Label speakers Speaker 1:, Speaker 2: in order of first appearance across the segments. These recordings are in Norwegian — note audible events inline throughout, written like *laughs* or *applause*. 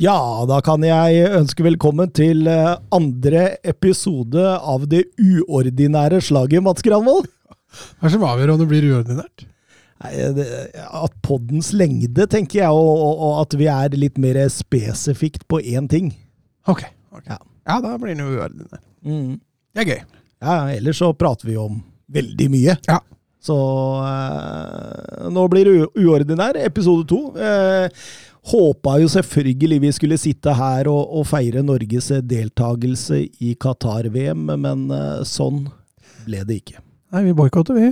Speaker 1: Ja, da kan jeg ønske velkommen til eh, andre episode av det uordinære slaget, Mats Granvold.
Speaker 2: Hva er som avgjør om det blir uordinært?
Speaker 1: At poddens lengde, tenker jeg, og, og, at vi er litt mer spesifikt på én ting.
Speaker 2: Ok. okay.
Speaker 1: Ja.
Speaker 2: Ja. da blir den jo uordinær. Det er gøy.
Speaker 1: Ja, Ellers så prater vi om veldig mye.
Speaker 2: Ja.
Speaker 1: Så eh, nå blir det uordinær, episode to. Eh, håpa jo selvfølgelig vi skulle sitte her og, og feire Norges deltakelse i Qatar-VM, men eh, sånn ble det ikke.
Speaker 2: Nei, vi boikotter, vi.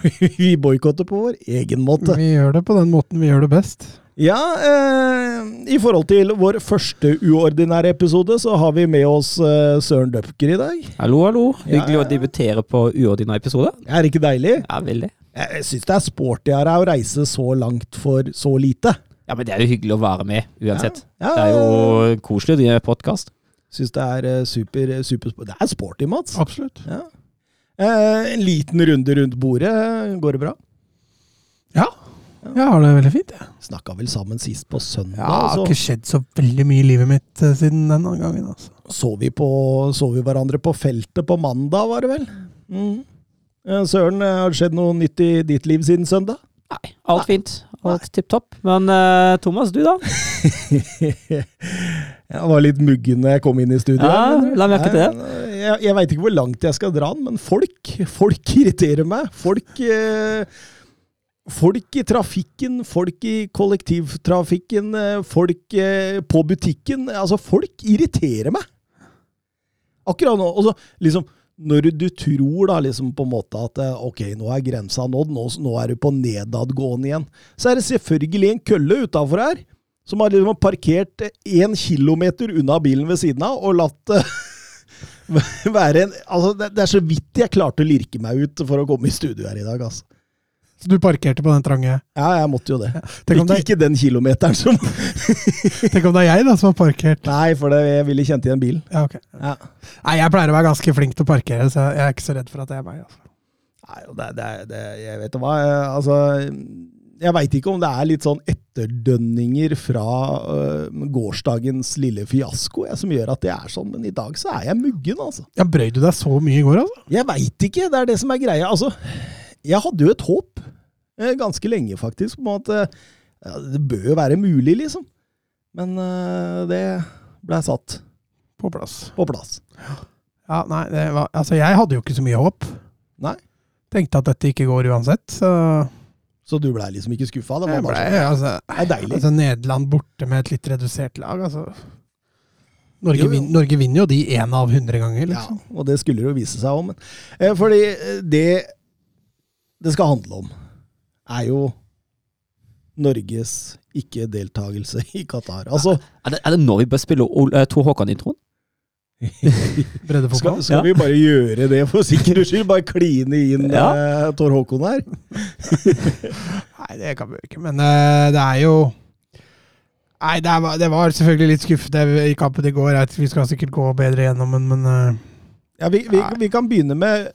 Speaker 2: *laughs*
Speaker 1: vi boikotter på vår egen måte.
Speaker 2: Vi gjør det på den måten vi gjør det best.
Speaker 1: Ja, eh, i forhold til vår første uordinære episode, så har vi med oss eh, Søren Døpker i dag.
Speaker 3: Hallo, hallo. Hyggelig
Speaker 1: Ja, ja.
Speaker 3: å debutere på uordinær episode.
Speaker 1: Er det ikke deilig?
Speaker 3: Ja, veldig.
Speaker 1: Jeg syns det er sporty av deg å reise så langt for så lite.
Speaker 3: Ja, men det er jo hyggelig å være med, uansett.
Speaker 1: Ja,
Speaker 3: Det er jo koselig å drive podkast.
Speaker 1: Syns det er eh, super, super Det er sporty, Mats.
Speaker 2: Absolutt.
Speaker 1: Ja. Eh, en liten runde rundt bordet. Går det bra?
Speaker 2: Ja. Jeg har det veldig fint, Ja.
Speaker 1: Snakka vel sammen sist på søndag.
Speaker 2: Ja, det har ikke skjedd så veldig mye i livet mitt eh, siden den gangen. altså.
Speaker 1: så, vi på, så vi hverandre på feltet på mandag, var det vel? Mm. Eh, Søren, har det skjedd noe nytt i ditt liv siden søndag?
Speaker 3: Nei, alt fint. Alt tipp topp. Men uh, Thomas, du da? *laughs*
Speaker 1: jeg var litt muggen da jeg kom inn i studio.
Speaker 3: Ja,
Speaker 1: men-
Speaker 3: la merke til det.
Speaker 1: Jeg, jeg, jeg veit ikke hvor langt jeg skal dra den, men folk, folk *laughs* irriterer meg. Folk eh, Folk i trafikken, folk i kollektivtrafikken, eh, folk eh, på butikken. Altså, folk irriterer meg! Akkurat nå. Og så liksom når du tror da liksom på en måte at eh, ok, nå er grensa nådd, nå, nå er du på nedadgående igjen, så er det selvfølgelig en kølle utafor her som har liksom parkert én kilometer unna bilen ved siden av og latt eh, *laughs* være en Altså, det, det er så vidt jeg klarte å lirke meg ut for å komme i studio her i dag, altså.
Speaker 2: Så du parkerte på den trange
Speaker 1: Ja, jeg måtte jo det.
Speaker 2: Tenk om
Speaker 1: Ikke,
Speaker 2: er...
Speaker 1: ikke den kilometeren som *laughs*
Speaker 2: tenk om det er jeg da som har parkert.
Speaker 1: Nei, for det, jeg ville kjent igjen bilen.
Speaker 2: Ja, ok.
Speaker 1: Ja.
Speaker 2: Nei, Jeg pleier å være ganske flink til å parkere, så jeg er ikke så redd for at det er meg. altså.
Speaker 1: Nei, det, det, det, jeg vet hva, jeg- altså Jeg veit ikke om det er litt sånn etterdønninger fra øh, gårsdagens lille fiasko jeg, som gjør at det er sånn, men i dag så er jeg muggen, altså.
Speaker 2: Ja, Brøy du deg så mye i går, altså?
Speaker 1: Jeg veit ikke, det er det som er greia. Altså, jeg hadde jo et håp, eh, ganske lenge faktisk, om at eh, ja, det bør jo være mulig, liksom. Men eh, det blei satt
Speaker 2: På plass.
Speaker 1: på plass.
Speaker 2: Ja, nei, det var, altså Jeg hadde jo ikke så mye håp.
Speaker 1: Nei.
Speaker 2: Tenkte at dette ikke går uansett. Så
Speaker 1: Så du blei liksom ikke skuffa? Det var
Speaker 2: ble,
Speaker 1: bare sånn.
Speaker 2: altså,
Speaker 1: Det er deilig.
Speaker 2: altså Nederland borte med et litt redusert lag. altså Norge,
Speaker 1: Jo, jo.
Speaker 2: Norge vinner jo de én av hundre ganger, liksom.
Speaker 1: Ja, og det skulle jo vise seg om. Men, eh, fordi det det skal handle om, er jo Norges ikke-deltakelse i Qatar. Altså,
Speaker 3: Er det, er det nå vi bør spille eh, Tor Håkan-introen? *laughs*
Speaker 1: skal, skal
Speaker 3: Ja.
Speaker 1: vi bare gjøre det for sikkerhets skyld? Bare kline inn
Speaker 3: Ja.
Speaker 1: uh, Tor Håkon her? *laughs*
Speaker 2: Nei, det kan vi ikke, men uh, det er jo Nei, det, er, det var selvfølgelig litt skuffende i kampen i går. Jeg- Vi skal sikkert gå bedre gjennom den, men eh,
Speaker 1: Ja, vi, vi, vi kan begynne med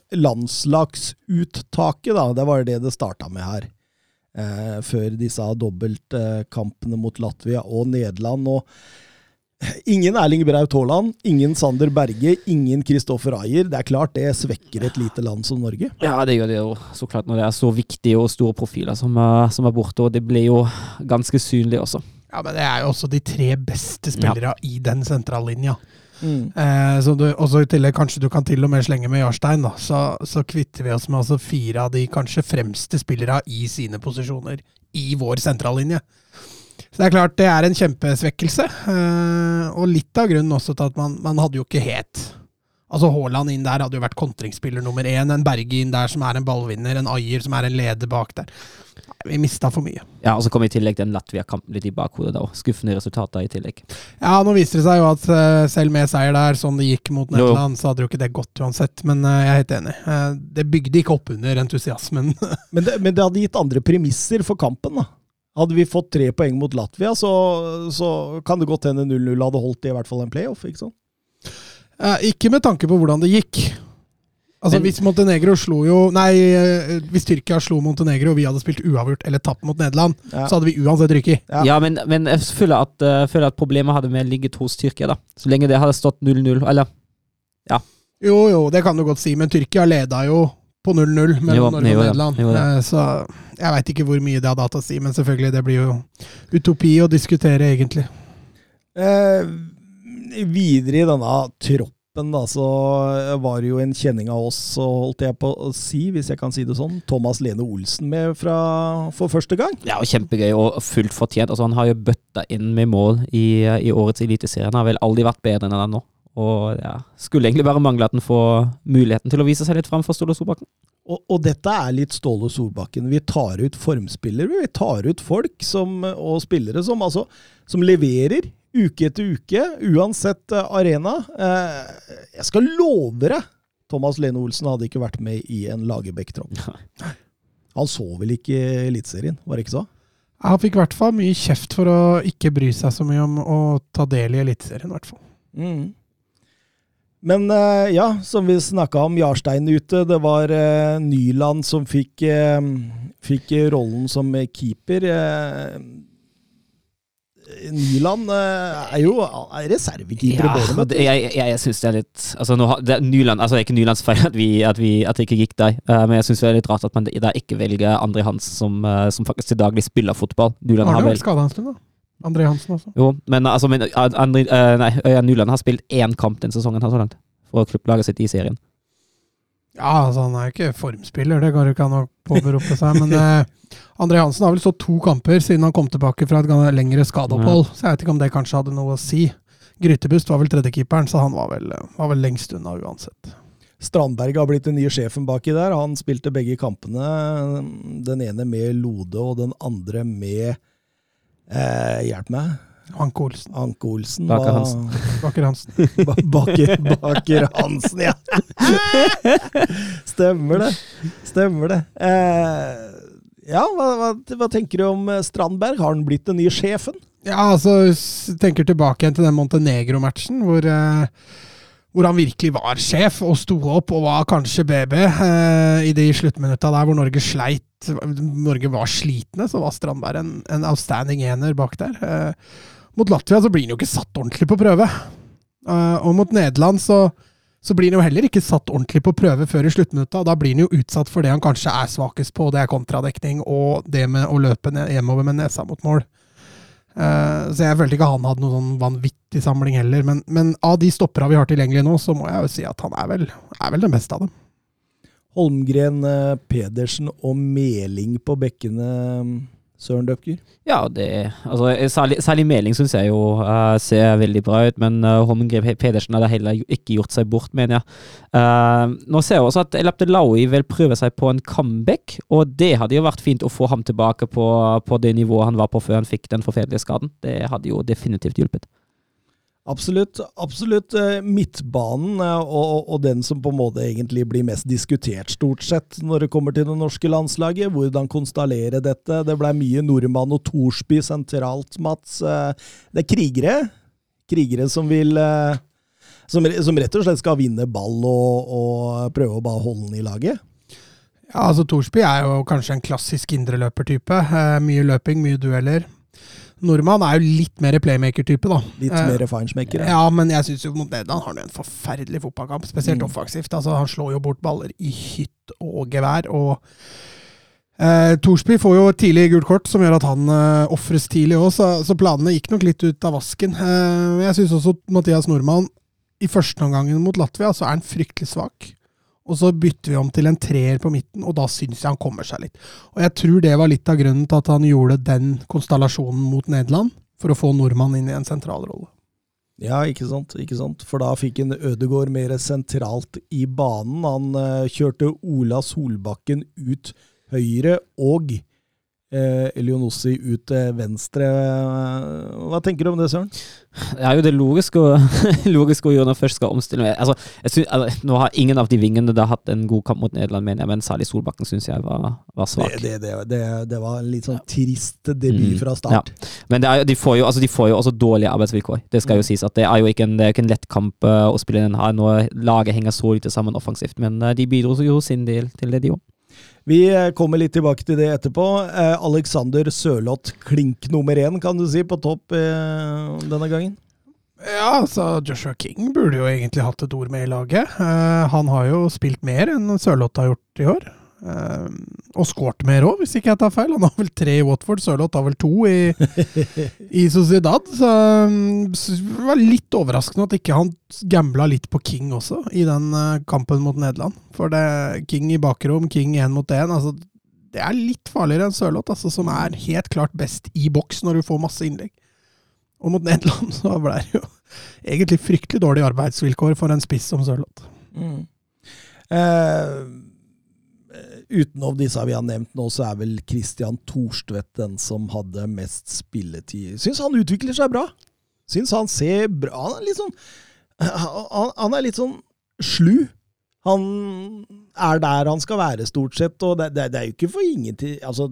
Speaker 1: landslagsuttaket, da. Det var det det starta med her. Eh, før disse dobbeltkampene mot Latvia og Nederland. Og ingen Erling Braut Haaland, ingen Sander Berge, ingen Kristoffer Ayer. Det er klart det svekker et lite land som Norge.
Speaker 3: Ja, det gjør det jo så klart når det er så viktige og store profiler som, er- som er borte, og det ble jo ganske synlig også.
Speaker 2: ja, men det er jo også de tre beste spillere i den sentrallinja.
Speaker 1: Mm.
Speaker 2: Eh, du, også i tillegg kanskje du kan til og med slenge med Jarstein, da. Så, så kvitter vi oss med altså fire av de kanskje fremste spillere i sine posisjoner i vår sentrallinje. Så det er klart det er en kjempesvekkelse. Eh, og litt av grunnen også til at man, man hadde jo ikke het Altså Haaland inn der hadde jo vært kontringsspiller nummer én. En Berge inn der som er en ballvinner. En Ayer som er en leder bak der. Nei, vi mista for mye.
Speaker 3: Ja, og så kom i tillegg den Latvia-kampen litt i bakhodet da. Skuffende resultater i tillegg.
Speaker 2: Ja, nå viser det seg jo at uh, selv med seier der, sånn det gikk mot. Nederland, så hadde jo ikke det gått uansett. Men uh, jeg er helt enig. Uh, det bygde ikke opp under entusiasmen. *laughs*
Speaker 1: Men det, men det hadde gitt andre premisser for kampen, da. Hadde vi fått tre poeng mot Latvia, så, så kan det godt hende 0-0 hadde holdt i hvert fall en playoff. ikke sant?
Speaker 2: Eh, ikke med tanke på hvordan det gikk. Altså
Speaker 3: Men-
Speaker 2: Hvis Montenegro slo jo Nei, eh, hvis Tyrkia slo Montenegro og vi hadde spilt uavgjort eller tapt mot Nederland,
Speaker 1: Ja.
Speaker 2: så hadde vi uansett ryket.
Speaker 1: Ja.
Speaker 3: Ja, men, men jeg føler at, eh, føler at problemet hadde med ligget hos Tyrkia, da. Så lenge det hadde stått 0-0, eller Ja.
Speaker 2: Jo, jo, det kan du godt si, men Tyrkia leda jo på 0-0 mellom Norge og Nederland.
Speaker 3: jo.
Speaker 2: Eh, Så jeg veit ikke hvor mye det hadde hatt å si, men selvfølgelig, det blir jo utopi å diskutere, egentlig.
Speaker 1: Eh, videre i denne troppen, da, så var det jo en kjenning av oss, så holdt jeg på å si, hvis jeg kan si det sånn, Thomas Lene Olsen med fra, for første gang.
Speaker 3: Ja, og kjempegøy og fullt fortjent. Altså, han har jo bøtta inn med mål i, i årets eliteserie. Han har vel aldri vært bedre enn han nå. Og ja, skulle egentlig bare mangle at han får muligheten til å vise seg litt fram for Ståle Solbakken.
Speaker 1: Og, og dette er litt Ståle Solbakken. Vi tar ut formspillere. Vi tar ut folk som, og spillere som, altså, som leverer uke etter uke, uansett eh, arena. Eh, jeg skal love deg, Thomas Lene Olsen hadde ikke vært med i en Lagerbäck-tropp. *laughs* Han så vel ikke Eliteserien, var det ikke så?
Speaker 2: Han fikk i hvert fall mye kjeft for å ikke bry seg så mye om å ta del i Eliteserien, i hvert fall.
Speaker 1: Mm. Men eh, ja, som vi snakka om, Jarstein ute. Det var Nyland som fikk, fikk rollen som keeper. Nyland eh, er jo er reservekeeper
Speaker 3: Ja, det, jeg, jeg, jeg syns det er litt altså, nå, det, er Nyland, altså, det er ikke Nylands feil at, vi, at, vi, at det ikke gikk der, uh, men jeg syns det er litt rart at man da ikke velger André Hans, som, uh, som faktisk til daglig spiller fotball. Nyland har vel
Speaker 2: skada en stund, da. André Hansen også.
Speaker 3: Jo, men altså men, André, uh, nei, Nyland har spilt én kamp den sesongen her så langt, for klubblaget sitt i serien.
Speaker 2: Ja, altså han er jo ikke formspiller, det går jo ikke an å påberope seg. Men André Hansen har vel stått to kamper siden han kom tilbake fra et lengre skadeopphold. Så jeg vet ikke om det kanskje hadde noe å si. Grytebust var vel tredjekeeperen, så han var vel, var vel lengst unna uansett.
Speaker 1: Strandberg har blitt den nye sjefen baki der. Han spilte begge kampene. Den ene med Lode, og den andre med eh, Hjelp meg.
Speaker 2: Anke Olsen.
Speaker 1: Anke Olsen.
Speaker 3: Baker Hansen. *laughs*
Speaker 2: Baker Hansen. *laughs*
Speaker 1: Ba- Baker, Baker Hansen, ja. *laughs* Stemmer det. Stemmer det. Eh, ja, hva, hva, hva tenker du om eh, Strandberg? Har han blitt den nye sjefen?
Speaker 2: Ja, altså, tenker tilbake igjen til den Montenegro-matchen, hvor, eh, hvor han virkelig var sjef og sto opp og var kanskje BB. Eh, I de sluttminutta der hvor Norge sleit, Norge var slitne, så var Strandberg en, en outstanding ener bak der. Eh, mot Latvia så blir han jo ikke satt ordentlig på prøve. Eh, og mot Nederland så, så blir han jo heller ikke satt ordentlig på prøve før i sluttminutta. Da blir han jo utsatt for det han kanskje er svakest på, det er kontradekning og det med å løpe ned, hjemover med nesa mot mål. Uh, så jeg følte ikke han hadde noen sånn vanvittig samling heller. Men, men av de stoppera vi har tilgjengelig nå, så må jeg jo si at han er vel, er vel den beste av dem.
Speaker 1: Holmgren, eh, Pedersen og Meling på bekkene, Søren Døpker?
Speaker 3: Ja, det altså, Særlig, særlig Meling syns jeg jo uh, ser veldig bra ut, men uh, Holmgren Pedersen hadde heller ikke gjort seg bort, mener jeg. Uh, nå ser jeg også at Elapte Laui vil prøve seg på en comeback, og det hadde jo vært fint å få ham tilbake på, på det nivået han var på før han fikk den forferdelige skaden. Det hadde jo definitivt hjulpet.
Speaker 1: Absolutt. absolutt. Eh, Midtbanen eh, og, og den som på en måte egentlig blir mest diskutert, stort sett, når det kommer til det norske landslaget. Hvordan konstallere dette. Det ble mye nordmann og Thorsby sentralt, Mats. Eh, Det er krigere. Krigere som vil som, som rett og slett skal vinne ball og, og prøve å bare holde den i laget.
Speaker 2: Ja, altså Thorsby er jo kanskje en klassisk indreløpertype. Eh, mye løping, mye dueller. Nordmann er jo litt mer playmaker-type, da.
Speaker 1: Litt
Speaker 2: Eh,
Speaker 1: mer feinschmeckere.
Speaker 2: Ja, ja, men jeg syns jo mot Nederland har han en forferdelig fotballkamp, spesielt
Speaker 1: Mm.
Speaker 2: offensivt. Altså, han slår jo bort baller i hytt og gevær. og eh, Thorsby får jo tidlig gult kort, som gjør at han eh, ofres tidlig òg, så, så planene gikk nok litt ut av vasken. Eh, jeg syns også Mathias Nordmann i første omgangen mot Latvia så er han fryktelig svak. Og så bytter vi om til en treer på midten, og da syns jeg han kommer seg litt. Og jeg tror det var litt av grunnen til at han gjorde den konstellasjonen mot Nederland, for å få nordmann inn i en sentral rolle.
Speaker 1: Ja, ikke sant. ikke sant? For da fikk en Ødegård mer sentralt i banen. Han uh, kjørte Ola Solbakken ut høyre og eh, Elionossi ut til venstre. Hva tenker du om det, Søren?
Speaker 3: Det er jo det logiske *laughs* logiske å gjøre når man først skal omstille. Altså, jeg synes, altså, nå har ingen av de vingene da hatt en god kamp mot Nederland, mener jeg, men særlig Solbakken syns jeg var, var svak.
Speaker 1: Det, det, det, det, var en litt sånn trist debut
Speaker 3: Mm,
Speaker 1: fra start.
Speaker 3: Men det er, de, får jo, altså, de får jo også dårlige arbeidsvilkår. Det skal jo sies at det er jo ikke en, ikke en lett kamp eh, å spille den her når laget henger så lite sammen offensivt, men eh, de bidro jo sin del til det, de òg.
Speaker 1: Vi eh, kommer litt tilbake til det etterpå. Eh, Alexander Sørloth, klink nummer én, kan du si, på topp eh, denne gangen.
Speaker 2: Ja, altså Joshua King burde jo egentlig hatt et ord med i laget. Han har jo spilt mer enn Sørloth har gjort i år. Eh, og skåret mer òg, hvis ikke jeg tar feil. Han har vel tre i Watford, Sørloth har vel to i, *laughs* i Sociedad. Så mm, s- det var litt overraskende at ikke han gambla litt på King også, i den uh, kampen mot Nederland. For det King i bakrom, King én mot én. Altså, det er litt farligere enn Sørloth, altså, som er helt klart best i boks når du får masse innlegg. Og mot Nederland *laughs* så ble det jo egentlig fryktelig dårlige arbeidsvilkår for en spiss som Sørloth.
Speaker 1: Eh, utenom disse vi har nevnt nå, så er vel Christian Thorstvedt den som hadde mest spilletid. Syns han utvikler seg bra. Syns han ser bra Han er litt sånn Han, er litt sånn slu. Han er der han skal være, stort sett, og det, det, det er jo ikke for ingenting altså,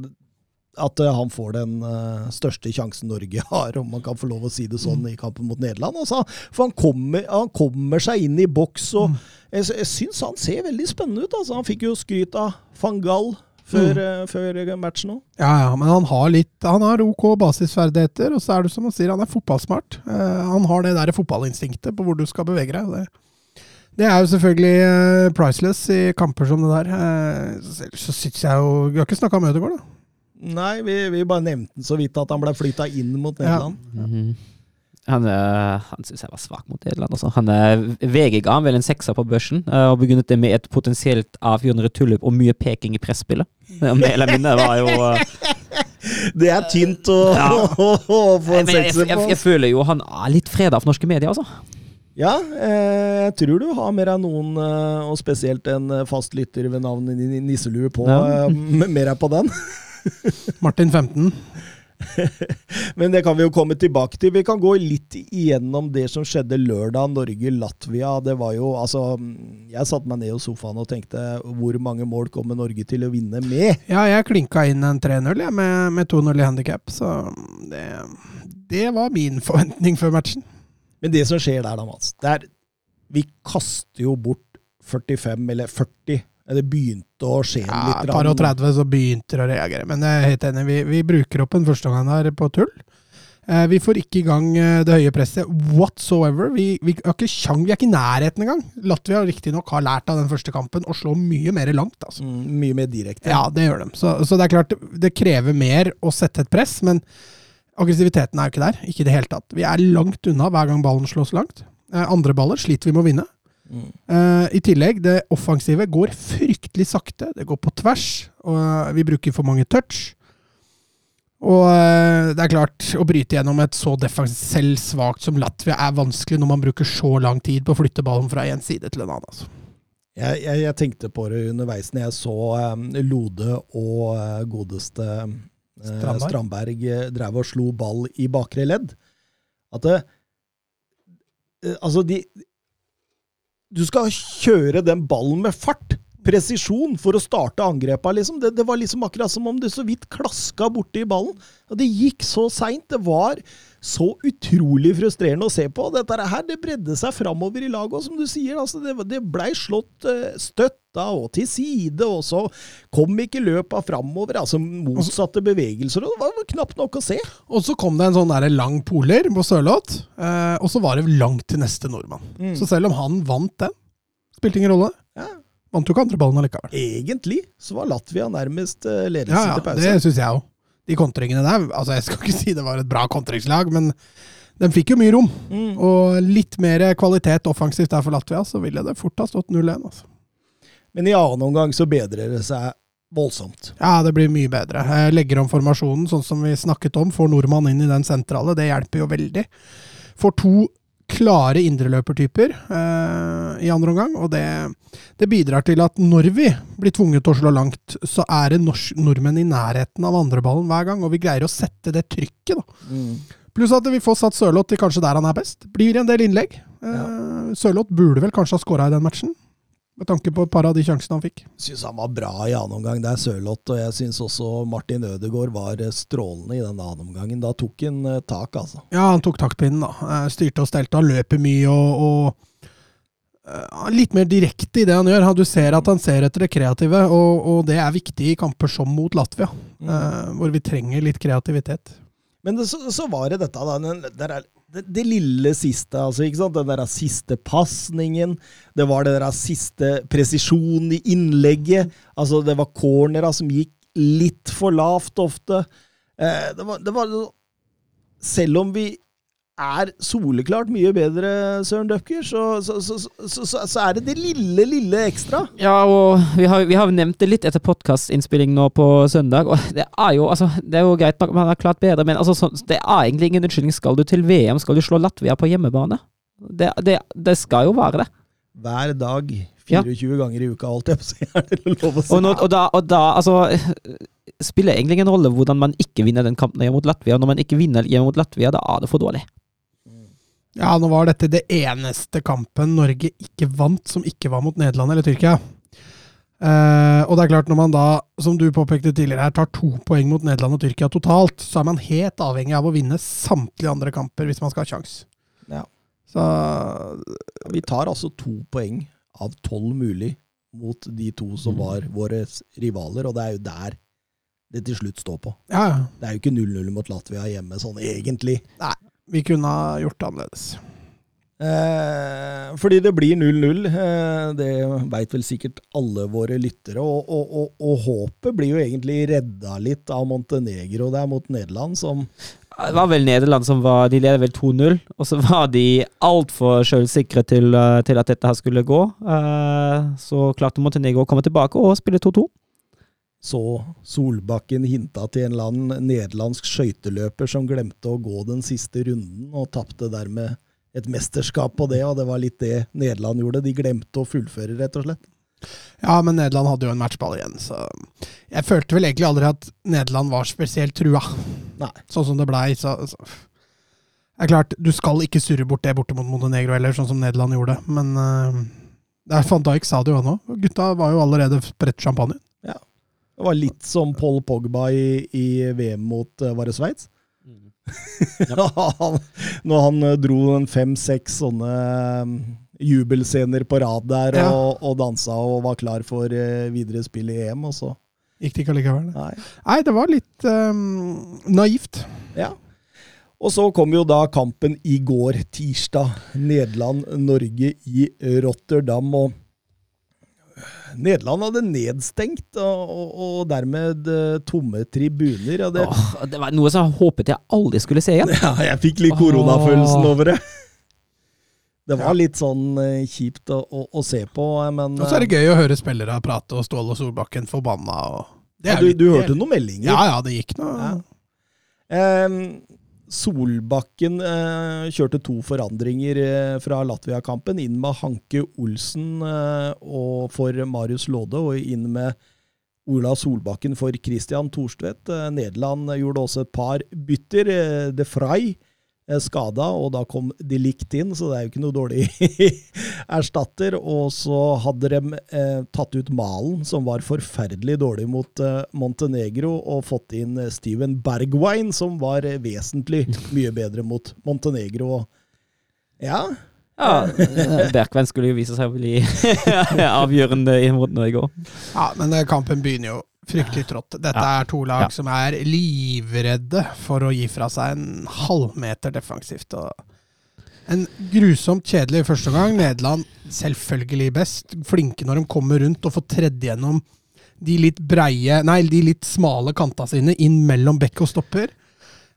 Speaker 1: at eh, han får den eh, største sjansen Norge *laughs* har, om man kan få lov å si det sånn, i kampen mot Nederland. Altså, for han kommer, han kommer seg inn i boks, og jeg, jeg syns han ser veldig spennende ut. Altså. Han fikk jo skryt av van Gaal før, mm. før matchen òg.
Speaker 2: Ja, ja, men han har litt Han har OK basisferdigheter, og så er det som han sier, han er fotballsmart. Eh, han har det der fotballinstinktet på hvor du skal bevege deg. Det, det er jo selvfølgelig eh, priceless i kamper som det der. Eh, så syns jeg jo Vi har ikke snakka om Ødegaard, da.
Speaker 1: Nei, vi, vi bare nevnte den så vidt at han ble flytta inn mot
Speaker 2: Ja.
Speaker 1: Nederland.
Speaker 3: Han, eh, han syns jeg var svak mot Nederland. Altså. Han, eh, VG ga han vel en sekser på børsen, eh, og begynnet det med et potensielt avgjørende tullup og mye peking i presspillet. Mer eller mindre var jo *laughs*
Speaker 1: Det er tynt å,
Speaker 3: Ja. *laughs*
Speaker 1: å, å få en
Speaker 3: Men jeg, jeg,
Speaker 1: på.
Speaker 3: jeg føler jo han er litt freda av norske medier, altså.
Speaker 1: Ja, eh, jeg tror du har mer av noen, og spesielt en fast lytter ved navn Nisselue på,
Speaker 3: Ja.
Speaker 1: mer på den. *laughs* *laughs*
Speaker 2: Martin 15. *laughs*
Speaker 1: Men det kan vi jo komme tilbake til. Vi kan gå litt igjennom det som skjedde lørdag, Norge-Latvia. Det var jo, altså Jeg satte meg ned i sofaen og tenkte hvor mange mål kommer Norge til å vinne med?
Speaker 2: Ja, jeg klinka inn en 3-0 jeg, med, med 2-0 i handikap, så det, det var min forventning før matchen.
Speaker 1: Men det som skjer der, da, Mats det er, Vi kaster jo bort 45, eller 40. Det begynte å skje
Speaker 2: Ja,
Speaker 1: litt.
Speaker 2: et par og 30 så begynte det å reagere. Men jeg er helt enig, vi, vi bruker opp en førsteomgang her på tull. Eh, vi får ikke i gang eh, det høye presset whatsoever. Vi, vi, har ikke sjang, vi er ikke i nærheten engang. Latvia riktignok har lært av den første kampen å slå mye mer langt. altså.
Speaker 1: Mm, mye mer direkte.
Speaker 2: Ja, det gjør de. Så, så det er klart, det krever mer å sette et press, men aggressiviteten er jo ikke der. Ikke i det hele tatt. Vi er langt unna hver gang ballen slås langt. Eh, andre baller sliter vi med å vinne.
Speaker 1: Mm.
Speaker 2: Eh, I tillegg, det offensive går fryktelig sakte. Det går på tvers, og eh, vi bruker for mange touch. Og eh, det er klart, å bryte gjennom et så defensivt selv svakt som Latvia er vanskelig når man bruker så lang tid på å flytte ballen fra en side til en annen. Altså.
Speaker 1: Jeg, jeg, jeg tenkte på det underveis når jeg så um, Lode og uh, godeste
Speaker 2: Strandberg.
Speaker 1: Strandberg drev og slo ball i bakre ledd. At det Altså, de Du skal kjøre den ballen med fart. Presisjon for å starte angrepa, liksom. Det, det var liksom akkurat som om du så vidt klaska borti ballen. Og det gikk så seint. Det var så utrolig frustrerende å se på. Dette her, det bredde seg framover i laget, og som du sier, altså, det, det blei slått eh, støtta og til side, og så kom ikke løpa framover. Altså motsatte bevegelser, og det var knapt nok å se.
Speaker 2: Og så kom det en sånn der lang poler på Sørloth, eh, og så var det langt til neste nordmann.
Speaker 1: Mm.
Speaker 2: Så selv om han vant den, spilte ingen rolle.
Speaker 1: Ja.
Speaker 2: Vant jo ikke andre ballen allikevel.
Speaker 1: Egentlig så var Latvia nærmest eh, ledelse
Speaker 2: Ja, ja,
Speaker 1: til pause.
Speaker 2: det syns jeg òg. De kontringene der altså Jeg skal ikke si det var et bra kontringslag, men de fikk jo mye rom.
Speaker 1: Mm.
Speaker 2: Og litt mer kvalitet offensivt der for Latvia, så ville det fort ha stått 0-1. Altså.
Speaker 1: Men i annen omgang så bedrer det seg voldsomt.
Speaker 2: Ja, det blir mye bedre. Jeg legger om formasjonen, sånn som vi snakket om. Får nordmann inn i den sentrale, det hjelper jo veldig. Får to klare indreløpertyper eh, i andre omgang. Og det, det bidrar til at når vi blir tvunget til å slå langt, så er det norsk, nordmenn i nærheten av andreballen hver gang, og vi greier å sette det trykket. da.
Speaker 1: Mm.
Speaker 2: Pluss at vi får satt Sørloth til kanskje der han er best. Blir en del innlegg. Eh, Sørloth burde vel kanskje ha skåra i den matchen, med tanke på et par av de sjansene han fikk.
Speaker 1: Syns han var bra i annen omgang. Det er Sørloth, og jeg syns også Martin Ødegaard var eh, strålende i den annen omgangen. Da tok han eh, tak, altså.
Speaker 2: Ja, han tok taktpinnen, da. Eh, Styrte og stelte. Han løper mye og, og Litt mer direkte i det han gjør. Du ser at han ser etter det kreative, og, og det er viktig i kamper som mot Latvia, eh, hvor vi trenger litt kreativitet.
Speaker 1: Men det, så, så var det dette, da. Den, der er, det, det lille siste, altså. ikke sant? Den der siste pasningen. Det var den der siste presisjonen i innlegget. Altså, det var cornera som gikk litt for lavt ofte. Eh, det, var, det var Selv om vi er soleklart mye bedre, Søren Døpker, så, så, så, så, er det det lille, lille ekstra.
Speaker 3: Ja, og vi har, vi har nevnt det litt etter podkastinnspilling nå på søndag. Og det er jo, altså, det er jo greit nok man har klart bedre, men altså, så, det er egentlig ingen unnskyldning. Skal du til VM, skal du slå Latvia på hjemmebane? Det, det, det skal jo være det.
Speaker 1: Hver dag, 24 ganger i uka, alt jeg på å si. Er det lov å si?
Speaker 3: Og, nå, og, da, og da, altså Spiller egentlig ingen rolle hvordan man ikke vinner den kampen hjemme mot Latvia. Når man ikke vinner hjemme mot Latvia, da er det for dårlig.
Speaker 2: Ja, nå var dette det eneste kampen Norge ikke vant, som ikke var mot Nederland eller Tyrkia. Eh, og det er klart, når man da, som du påpekte tidligere her, tar to poeng mot Nederland og Tyrkia totalt, så er man helt avhengig av å vinne samtlige andre kamper hvis man skal ha kjangs.
Speaker 1: Ja.
Speaker 2: Så
Speaker 1: Vi tar altså to poeng av tolv mulig mot de to som
Speaker 3: Mm.
Speaker 1: var våre rivaler, og det er jo der det til slutt står på.
Speaker 2: ja.
Speaker 1: Det er jo ikke 0-0 mot Latvia hjemme, sånn egentlig.
Speaker 2: Vi kunne ha gjort det annerledes.
Speaker 1: Eh, fordi det blir 0-0. Eh, det veit vel sikkert alle våre lyttere. Og, og, og, og håpet blir jo egentlig redda litt av Montenegro der mot Nederland, som
Speaker 3: Det var vel Nederland som var De leder vel 2-0, og så var de altfor sjølsikre til, eh, til at dette her skulle gå. Eh, Så klarte Montenegro å komme tilbake og spille 2-2.
Speaker 1: Så Solbakken hinta til en eller annen nederlandsk skøyteløper som glemte å gå den siste runden, og tapte dermed et mesterskap på det, og det var litt det Nederland gjorde. De glemte å fullføre, rett og slett.
Speaker 2: Ja, men Nederland hadde jo en matchball igjen, så Jeg følte vel egentlig aldri at Nederland var spesielt trua,
Speaker 1: Nei.
Speaker 2: sånn som det blei. Så, så Det er klart, du skal ikke surre bort det borte mot Montenegro heller, sånn som Nederland gjorde, men uh, Van Dijk sa det jo nå. Gutta var jo allerede spredt champagne.
Speaker 1: Det var litt som Paul Pogba i, i VM mot eh, Var det Sveits? *laughs* Han- Når han eh, dro en fem-seks sånne eh, jubelscener på rad der
Speaker 2: Ja.
Speaker 1: og, og dansa og var klar for eh, videre spill i EM, og så
Speaker 2: Gikk det ikke allikevel?
Speaker 1: Nei.
Speaker 2: Nei, det var litt um, naivt.
Speaker 1: Ja. Og så kom jo da kampen i går, tirsdag. Nederland-Norge i Rotterdam. og Nederland hadde nedstengt, og, og, og dermed eh, tomme tribuner. Og det,
Speaker 3: Åh, det var noe som jeg håpet jeg aldri skulle se igjen. *laughs*
Speaker 1: ja, jeg fikk litt koronafølelsen over det. Det var litt sånn eh, kjipt å, å, å se på, eh, men
Speaker 2: Og så er det gøy å høre spillere prate og Ståle Solbakken forbanna. Og det
Speaker 1: ja, du,
Speaker 2: litt-
Speaker 1: du hørte noen meldinger?
Speaker 2: Ja, ja, det gikk noe.
Speaker 1: Ja. Ehm, Solbakken eh, kjørte to forandringer eh, fra Latvia-kampen. Inn med Hanke Olsen eh, for Marius Lode, og inn med Ola Solbakken for Christian Thorstvedt. Eh, Nederland gjorde også et par bytter. Eh, De Frey eh, skada, og da kom de likt inn, så det er jo ikke noe dårlig *laughs* erstatter. Og så hadde de eh, tatt ut Malen, som var forferdelig dårlig mot eh, Montenegro, og fått inn eh, Steven Bergwijn, som var eh, vesentlig mye bedre mot Montenegro. Ja,
Speaker 3: Ja, Berkveien skulle jo vise seg å bli *laughs* avgjørende i mot Norge òg.
Speaker 2: Ja, men eh, kampen begynner jo fryktelig trått. Dette
Speaker 3: Ja.
Speaker 2: er to lag
Speaker 3: Ja.
Speaker 2: som er livredde for å gi fra seg en halvmeter defensivt. En grusomt kjedelig første omgang. Nederland selvfølgelig best. Flinke når de kommer rundt og får tredd gjennom de litt breie, nei, de litt smale kanta sine inn mellom bekk og stopper.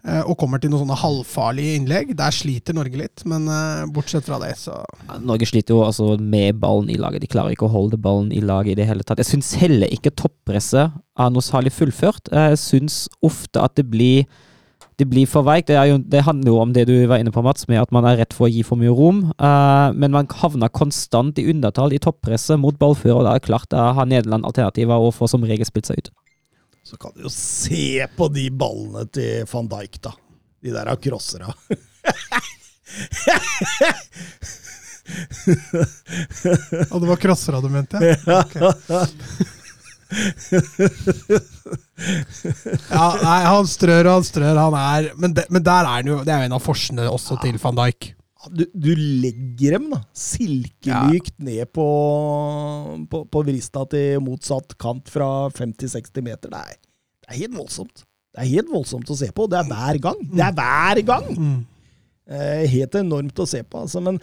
Speaker 2: Eh, Og kommer til noen sånne halvfarlige innlegg. Der sliter Norge litt, men eh, bortsett fra det, så
Speaker 3: Norge sliter jo altså med ballen i laget. De klarer ikke å holde ballen i laget i det hele tatt. Jeg syns heller ikke toppresset er noe særlig fullført. Jeg syns ofte at det blir det blir for veikt. Det, det handler jo om det du var inne på, Mats, med at man er redd for å gi for mye rom. Uh, men man havner konstant i undertall i toppresset mot ballfører, og da er det klart da har Nederland alternativer og får som regel spilt seg ut.
Speaker 1: Så kan du jo se på de ballene til van Dijk, da. De der av *laughs* crossera.
Speaker 2: Og det var crossera du mente? ja? Okay. Ja, nei, han strør og han strør, han er Men, det, men der er han jo Det er jo en av forsene også til van Dijk.
Speaker 1: Du, du legger dem da, silkemykt ned på, på, på vrista til motsatt kant fra 50-60 meter. Det er, det er helt voldsomt. Det er helt voldsomt å se på. Det er hver gang. Det er hver gang!
Speaker 2: Mm.
Speaker 1: Eh, helt enormt å se på. Altså, men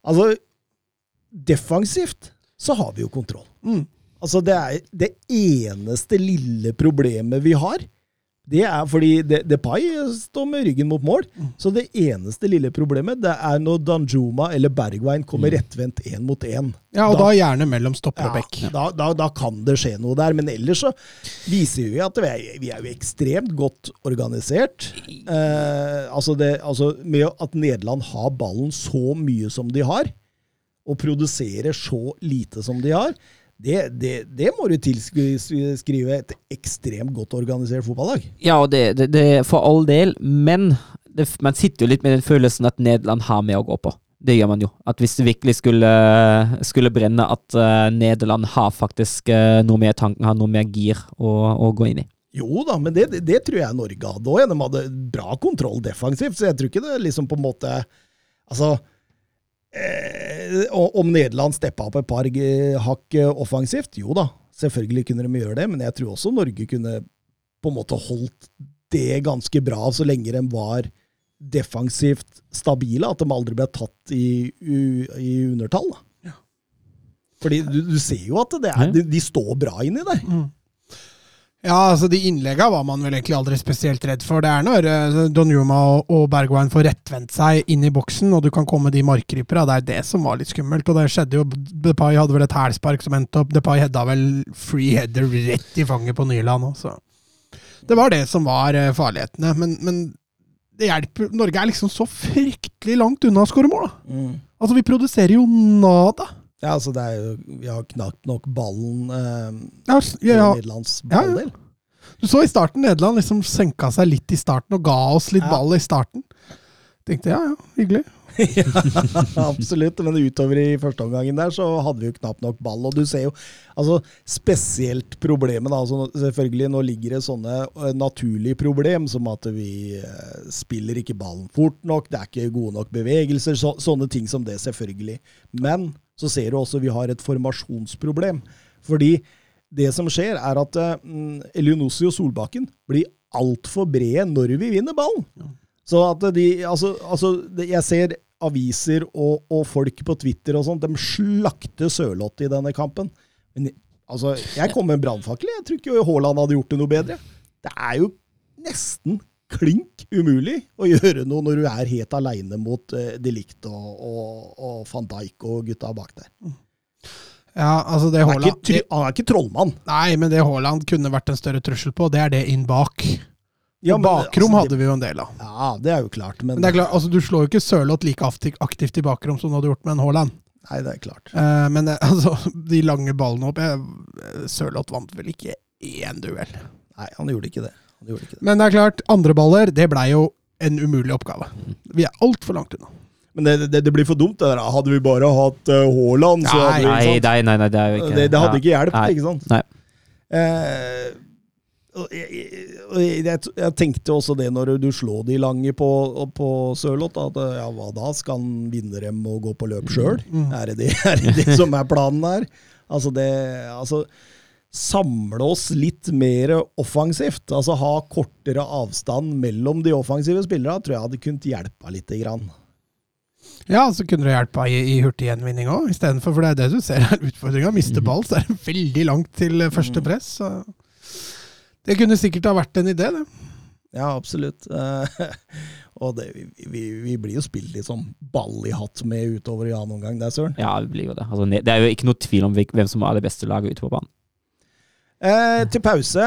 Speaker 1: altså Defensivt så har vi jo kontroll.
Speaker 2: Mm.
Speaker 1: Altså, det er det eneste lille problemet vi har. Det er fordi De- Depay står med ryggen mot mål. Så det eneste lille problemet det er når Danjuma eller Bergwijn kommer rettvendt én mot én.
Speaker 2: Ja, og da, gjerne mellom stopper og bekk.
Speaker 1: da, da, da kan det skje noe der. Men ellers så viser vi at vi er, vi er jo ekstremt godt organisert. Eh, altså det, altså med at Nederland har ballen så mye som de har, og produserer så lite som de har, det, det, det må du tilskrive et ekstremt godt organisert fotballag.
Speaker 3: Ja, og det, det, for all del, men man sitter jo litt med den følelsen at Nederland har mer å gå på. Det gjør man jo. At hvis det virkelig skulle, skulle brenne, at uh, Nederland har faktisk uh, noe mer tanken, har noe mer gir å, å gå inn i.
Speaker 1: Jo da, men det, det, det tror jeg Norge hadde òg. De hadde bra kontroll defensivt, så jeg tror ikke det liksom på en måte Altså eh, Om Nederland steppa opp et par eh, hakk eh, offensivt, jo da, selvfølgelig kunne de gjøre det, men jeg tror også Norge kunne på en måte holdt det ganske bra så lenge de var defensivt stabile, at de aldri ble tatt i, i undertall. da. Fordi du, du ser jo at det er, de, de står bra inni der.
Speaker 2: Ja, altså De innlegga var man vel egentlig aldri spesielt redd for. Det er når uh, Don Juma og, Bergwijn får rettvendt seg inn i boksen, og du kan komme de markrypera. Det er det som var litt skummelt. Og det skjedde jo Depay hadde vel et hælspark som endte opp Depay hedda vel free header rett i fanget på Nyland også. Det var det som var uh, farlighetene. Men, men det hjelper Norge er liksom så fryktelig langt unna å skåre mål. da. Altså, vi produserer jo nada.
Speaker 1: Ja, altså det er jo, Vi har knapt nok ballen eh,
Speaker 2: Ja, ja, ja, Nederlands
Speaker 1: balldel.
Speaker 2: Du så i starten Nederland liksom senka seg litt i starten og ga oss litt ball i starten. Tenkte ja, ja, hyggelig. *laughs*
Speaker 1: ja, absolutt. Men utover i første omgangen der så hadde vi jo knapt nok ball. Og du ser jo altså spesielt problemet altså, Selvfølgelig, nå ligger det sånne eh, naturlige problem som at vi eh, spiller ikke ballen fort nok, det er ikke gode nok bevegelser, så, sånne ting som det, selvfølgelig. Men så ser du også vi har et formasjonsproblem. Fordi det som skjer, er at uh, Elionossi og Solbakken blir altfor brede når vi vinner ballen. Så at de, altså, altså Jeg ser aviser og, og folk på Twitter og sånn, de slakter Sørloth i denne kampen. Men altså, jeg kom med en brannfakkel. Jeg tror ikke Haaland hadde gjort det noe bedre. Det er jo nesten klink umulig å gjøre noe når du er helt aleine mot uh, De Ligt og, og, og van Dijk og gutta bak der.
Speaker 2: Ja, altså det
Speaker 1: Han er ikke, han er ikke trollmann.
Speaker 2: Nei, men det Haaland kunne vært en større trussel på, det er det inn bak.
Speaker 1: Ja, men,
Speaker 2: bakrom
Speaker 1: altså,
Speaker 2: hadde vi jo en del av.
Speaker 1: Ja, det er jo klart, men,
Speaker 2: Men det er klart, altså du slår jo ikke Sørloth like aktivt i bakrom som du hadde gjort med en Haaland.
Speaker 1: Nei, det er klart.
Speaker 2: Uh, men eh, *laughs* altså, de lange ballene opp eh, Sørloth vant vel ikke én duell.
Speaker 1: Nei, han gjorde ikke det. Gjorde ikke det.
Speaker 2: Men det er klart, andre baller, det blei jo en umulig oppgave. Vi er altfor langt unna.
Speaker 1: Men det, det, det blir for dumt. Det der. Hadde vi bare hatt uh, Haaland, så hadde vi
Speaker 3: Nei, nei, nei, nei, det er jo ikke
Speaker 1: det, det hadde
Speaker 3: ja.
Speaker 1: ikke hjulpet,
Speaker 3: Nei.
Speaker 1: ikke sant?
Speaker 3: Nei.
Speaker 1: Uh, jeg, jeg, jeg, jeg tenkte også det når du slår de lange på, på Sørloth, at eh, ja, hva da? Skal han vinne dem og gå på løp sjøl?
Speaker 2: Mm.
Speaker 1: Er, det det, er det det som er planen her? Altså, det Altså Samle oss litt mer offensivt. Altså ha kortere avstand mellom de offensive spillerne, tror jeg hadde kunnet hjelpe litt. Grann.
Speaker 2: Ja, så kunne det hjelpa i, i hurtig gjenvinning òg, istedenfor. For det er det du ser er utfordringa. Mister ball, så er det veldig langt til eh, første press. Så. Det kunne sikkert ha vært en idé, det.
Speaker 1: Ja, absolutt. *laughs* Og det, vi, vi blir jo spilt litt sånn ball i hatt med utover i annen omgang der, Søren.
Speaker 3: Ja, det blir jo det. Altså, det er jo ikke noe tvil om hvem som er det beste laget ute på banen.
Speaker 1: Eh, til pause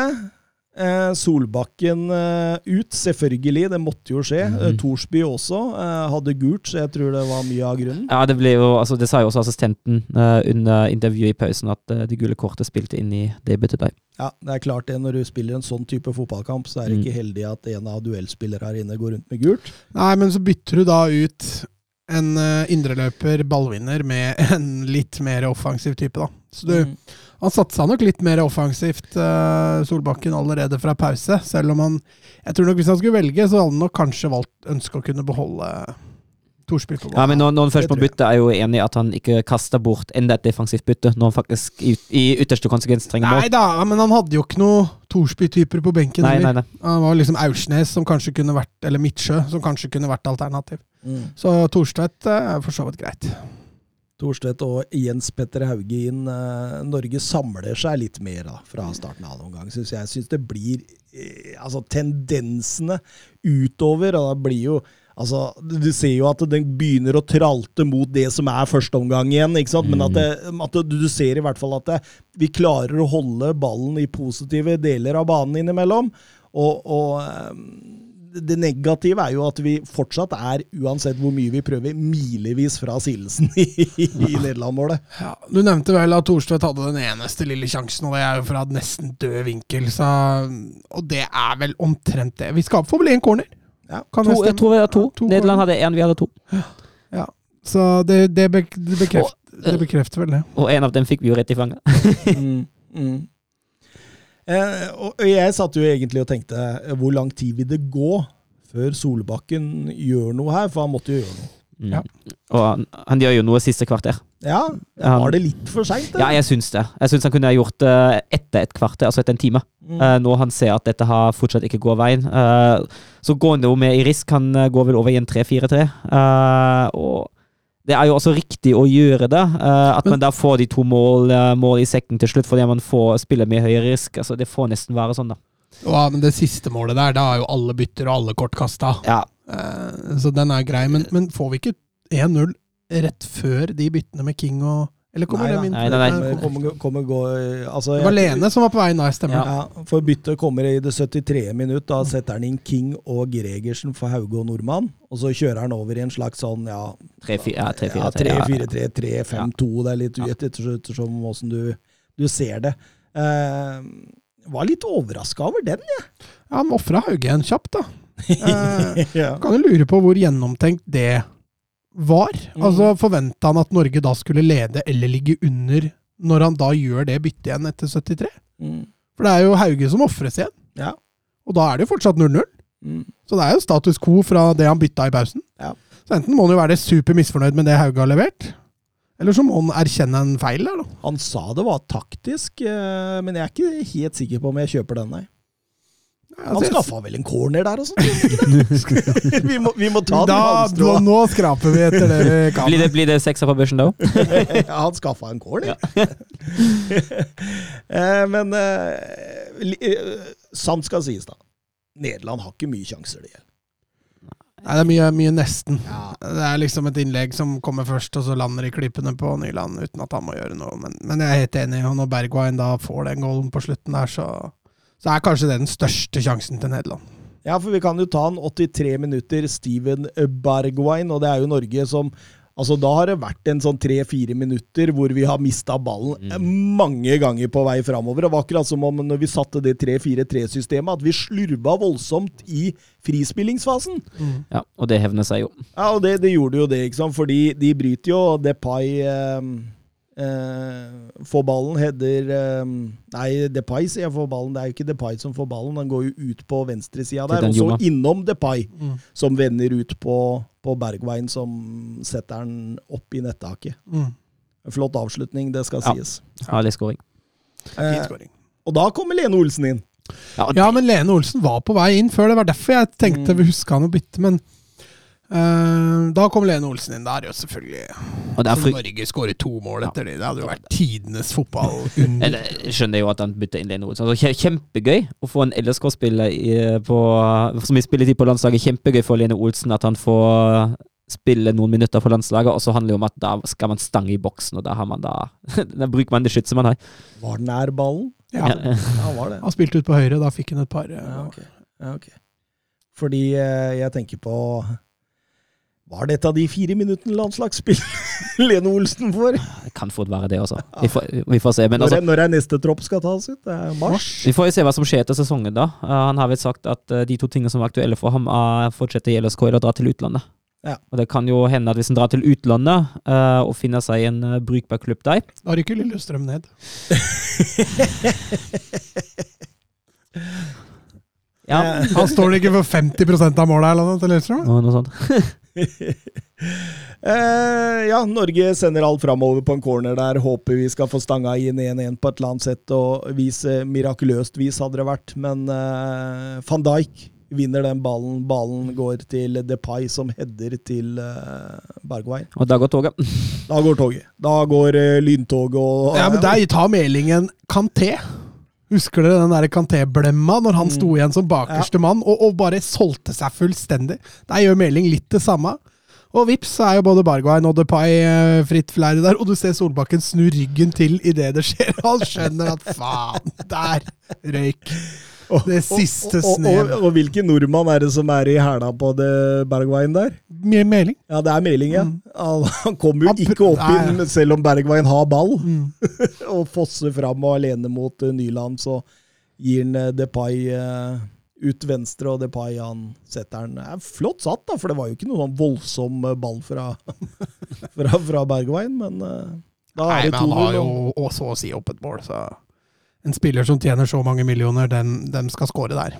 Speaker 1: Eh, Solbakken eh, ut, selvfølgelig. Det måtte jo skje.
Speaker 3: Mm.
Speaker 1: Eh, Thorsby også eh, hadde gult, så jeg tror det var mye av grunnen.
Speaker 3: Ja, det ble jo, altså det sa jo også assistenten eh, under intervjuet i pausen, at eh, det gule kortet spilte inn i debutet der.
Speaker 1: Ja, det er klart det. Når du spiller en sånn type fotballkamp, så er det
Speaker 3: Mm.
Speaker 1: ikke heldig at en av duellspillere her inne går rundt med gult.
Speaker 2: Nei, men så bytter du da ut en uh, indreløper ballvinner med *laughs* en litt mer offensiv type, da. Så du,
Speaker 1: Mm.
Speaker 2: han satsa nok litt mer offensivt, uh, Solbakken, allerede fra pause. Selv om han Jeg tror nok hvis han skulle velge, så hadde han nok kanskje valgt ønsket å kunne beholde Torsby på
Speaker 3: Ja, men når, når han først må bytte, er jeg jo enig i at han ikke kaster bort enda et defensivt bytte, når han faktisk i, i ytterste konsekvens trenger
Speaker 2: Nei
Speaker 3: mål.
Speaker 2: da, men han hadde jo ikke noe Torsby-typer på benken.
Speaker 3: Nei, nei, nei.
Speaker 2: Han var liksom Aursnes som kanskje kunne vært Eller Midtsjø, som kanskje kunne vært alternativ.
Speaker 1: Mm.
Speaker 2: Så Thorstvedt eh, er for så vidt greit.
Speaker 1: Thorstvedt og Jens Petter Hauge inn. eh, Norge samler seg litt mer da, fra starten av noen gang, syns jeg. Syns det blir eh, Altså, tendensene utover, og da blir jo Altså, du ser jo at den begynner å tralte mot det som er første omgang igjen, ikke sant? men at, det, at du ser i hvert fall at det, vi klarer å holde ballen i positive deler av banen innimellom. Og, og det negative er jo at vi fortsatt er, uansett hvor mye vi prøver, milevis fra Silesen i, i Nederland-målet.
Speaker 2: Ja, du nevnte vel at Thorstvedt hadde den eneste lille sjansen, og det er jo fra nesten død vinkel. Så, og det er vel omtrent det. Vi skal få vel én corner.
Speaker 1: Ja.
Speaker 2: Kan
Speaker 3: To, jeg tror vi har to.
Speaker 2: Ja, to
Speaker 3: Nederland
Speaker 2: corner.
Speaker 3: hadde én, vi hadde to.
Speaker 2: Ja, Så det, det, bek, det, bekreft,
Speaker 3: Og,
Speaker 2: det bekrefter vel det.
Speaker 3: Og en av dem fikk vi jo rett i fanget. *laughs*
Speaker 1: Mm, mm. Eh, og jeg satt jo egentlig og tenkte eh, hvor lang tid vil det gå før Solbakken gjør noe her? For han måtte jo gjøre noe.
Speaker 3: Mm.
Speaker 2: Ja.
Speaker 3: Og han, han gjør jo noe siste kvarter.
Speaker 1: Ja,
Speaker 3: Han-
Speaker 1: Var det litt for seint?
Speaker 3: Ja, jeg syns det. Jeg syns han kunne ha gjort det etter et kvarter, altså etter en time.
Speaker 1: Mm.
Speaker 3: Eh, når han ser at dette har fortsatt ikke går veien. Eh, så går han jo med i risk. Han eh, går vel over i en 3-4-3. Eh, og det er jo også riktig å gjøre det. eh, at man da får de to mål, eh, mål i sekken til slutt, fordi man får spille med høyere risk. Altså, det får nesten være sånn, da.
Speaker 2: Ja, men det siste målet der, da er jo alle bytter og alle kort kasta.
Speaker 3: Ja,
Speaker 2: Eh, så den er grei. Men, men får vi ikke 1-0 rett før de byttene med King og Eller kommer
Speaker 1: Nei
Speaker 2: dem inn?
Speaker 3: Nei, nei, nei.
Speaker 1: Kommer- kommer- gå- altså,
Speaker 2: Det var Lene som var på vei nei, stemmer.
Speaker 1: Ja, for byttet kommer i det 73. minutt. Da setter han inn King og Gregersen for Hauge og Nordmann. Og så kjører han over i en slags sånn ja,
Speaker 3: 3-4-3. Ja, 3-4-3,
Speaker 1: ja,
Speaker 3: ja,
Speaker 1: 3-4-3, 3-5-2. Det er litt uett ettersom åssen du, du ser det. Uh, var litt overraska over den, jeg.
Speaker 2: Ja, Han ofra Hauge en kjapt, da.
Speaker 1: Uh, *laughs* ja.
Speaker 2: kan jo lure på hvor gjennomtenkt det var.
Speaker 1: Mm.
Speaker 2: Altså, Forventa han at Norge da skulle lede eller ligge under, når han da gjør det byttet igjen etter 73?
Speaker 1: Mm,
Speaker 2: For det er jo Hauge som ofres igjen,
Speaker 1: ja.
Speaker 2: og da er det jo fortsatt 0-0.
Speaker 1: Mm.
Speaker 2: Så det er jo status quo fra det han bytta i pausen.
Speaker 1: Ja.
Speaker 2: Så enten må han jo være super misfornøyd med det Hauge har levert, eller så må han erkjenne en feil der, da.
Speaker 1: Han sa det var taktisk, eh, men jeg er ikke helt sikker på om jeg kjøper den, nei. Han
Speaker 2: Altså,
Speaker 1: skaffa vel en corner der og sånn? *laughs* vi, må, vi må ta den
Speaker 2: da,
Speaker 1: halmstrå.
Speaker 2: nå skraper vi etter det vi kan.
Speaker 3: Blir det, blir det seksa på børsen da òg? *laughs*
Speaker 1: ja, han skaffa en corner. Ja. *laughs* men uh, eh, sant skal sies, da. Nederland har ikke mye sjanser, det gjelder.
Speaker 2: Nei, det er mye, mye nesten.
Speaker 1: Ja.
Speaker 2: Det er liksom et innlegg som kommer først, og så lander i klippene på Nyland uten at han må gjøre noe. Men, men jeg er helt enig. Og når Bergwijn da får den goalen på slutten der, så, så er kanskje det den største sjansen til Nederland.
Speaker 1: Ja, for vi kan jo ta en 83 minutter Steven Bergwijn, og det er jo Norge som Altså, Da har det vært en sånn tre-fire minutter hvor vi har mista ballen mm. mange ganger på vei framover. Det var akkurat som om når vi satte det 3-4-3-systemet, at vi slurva voldsomt i frispillingsfasen.
Speaker 3: Ja, og det hevner seg jo.
Speaker 1: Ja, og det, det gjorde jo det, ikke sant? Fordi de bryter jo Depay eh, eh, får ballen, header eh, Nei, Depay sier jeg får ballen. Det er jo ikke Depay som får ballen. Han går jo ut på venstresida der, og så innom Depay,
Speaker 2: Mm.
Speaker 1: som vender ut på, på Bergveien, som setter den opp i nettaket.
Speaker 2: Mm.
Speaker 1: Flott avslutning, det skal
Speaker 3: Ja.
Speaker 1: sies.
Speaker 3: Herlig scoring.
Speaker 2: skåring.
Speaker 1: Eh, og da kommer Lene Olsen inn.
Speaker 3: Ja,
Speaker 2: Ja, men Lene Olsen var på vei inn før. Det var derfor jeg tenkte
Speaker 1: Mm.
Speaker 2: vi huska han å bytte, men da kom Lene Olsen inn. Da er jo selvfølgelig
Speaker 3: og
Speaker 2: derfor...
Speaker 3: Så
Speaker 2: Norge skårer to mål
Speaker 3: Ja.
Speaker 2: etter det. Det hadde jo vært tidenes fotball.
Speaker 3: Jeg
Speaker 2: under.
Speaker 3: jeg skjønner jo at han bytter inn Lene Olsen. Altså, kjempegøy å få en LSK-spiller på- som i spilletid på landslaget. Kjempegøy for Lene Olsen at han får spille noen minutter for landslaget. Og så handler det om at da skal man stange i boksen, og da har man da *laughs* Da bruker man det skytset man har.
Speaker 1: Var den nær ballen?
Speaker 2: Ja,
Speaker 3: Ja. *laughs*
Speaker 1: ja var det.
Speaker 2: Han spilte ut på høyre, da fikk han et par. eh,
Speaker 1: Ja, okay. Ja, okay. Fordi eh, jeg tenker på Var dette de fire minuttene landslagsspill *laughs* Lene Olsen får?
Speaker 3: Det kan fort være det også. Vi får, vi får se. Men
Speaker 1: Når
Speaker 3: altså,
Speaker 1: er, når er neste tropp skal tas ut? Det er mars?
Speaker 3: vi får jo se hva som skjer etter sesongen, da. Uh, han har vel sagt at uh, de to tingene som er aktuelle for ham, er å fortsette i LSK eller dra til utlandet.
Speaker 1: Ja.
Speaker 3: Og det kan jo hende at hvis han drar til utlandet uh, og finner seg en uh, brukbar klubb der
Speaker 2: Da rykker Lillestrøm ned. *laughs*
Speaker 3: Ja,
Speaker 2: Han står ikke for 50% av målet eller noe til Lillestrøm?
Speaker 3: noe, noe sånt. *laughs*
Speaker 1: Eh, ja, Norge sender alt framover på en corner der. Håper vi skal få stanga inn 1-1 på et eller annet sett, og vis, eh, mirakuløst vis hadde det vært. Men eh, van Dijk vinner den ballen. Ballen går til Depay, som header til eh, Bergwijn.
Speaker 3: Og da går toget.
Speaker 1: Da går toget. Da går eh, lyntoget og
Speaker 2: Ja, men der tar meldingen Kanté. Husker dere den der Kanté-blemma når han sto igjen som bakerste mann og, og bare solgte seg fullstendig? Der gjør Meling litt det samme. Og vips, så er jo både Bargwine og Depay eh, fritt flere der, og du ser Solbakken snu ryggen til idet det skjer. *laughs* Han skjønner at faen, der røyk det siste
Speaker 1: og, og, og, og hvilken nordmann er det som er i hæla på det Bergwijn der?
Speaker 2: Meling.
Speaker 1: Ja, det er Meling, ja.
Speaker 2: Mm.
Speaker 1: Han, kommer jo ikke opp
Speaker 2: Nei.
Speaker 1: inn, selv om Bergwijn har ball.
Speaker 2: Mm. *laughs*
Speaker 1: og fosser fram og alene mot uh, Nyland, så gir han uh, Depay uh, ut venstre, og Depay han setter den. Er flott satt, da, for det var jo ikke noen sånn voldsom ball fra, *laughs* fra, fra Bergwijn, men da er Nei, det
Speaker 2: men han har jo
Speaker 1: og-
Speaker 2: og så å si opp et mål, så En spiller som tjener så mange millioner, den, den skal score der.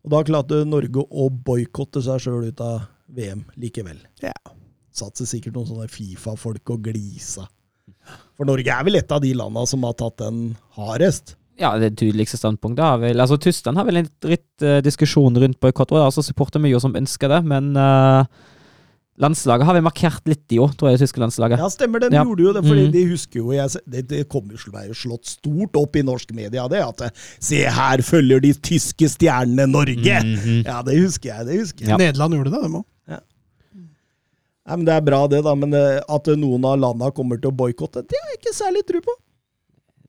Speaker 1: Og da klarte Norge å boikotte seg sjøl ut av VM likevel.
Speaker 2: Ja.
Speaker 1: Satt seg sikkert noen sånne Fifa-folk og glisa. For Norge er vel et av de landa som har tatt den hardest.
Speaker 3: Ja, det tydeligste standpunktet har vel Altså, Tyskland har vel en litt uh, diskusjon rundt boikott, og det er altså supporter mye som ønsker det, men uh, landslaget har vi markert litt i år, tror jeg, det tyske landslaget.
Speaker 1: Ja, stemmer, den
Speaker 3: Ja.
Speaker 1: gjorde jo det, fordi
Speaker 3: mm.
Speaker 1: de husker jo jeg, Det, det kommer jo til å være slått stort opp i norsk media, det at eh, Se her følger de tyske stjernene Norge!
Speaker 3: Mhm.
Speaker 1: Ja, det husker jeg. det husker jeg.
Speaker 3: Ja.
Speaker 2: Nederland gjorde det, dem òg.
Speaker 1: Nei, men Det er bra, det, da, men eh, at noen av landa kommer til å boikotte, det har jeg ikke særlig tro på.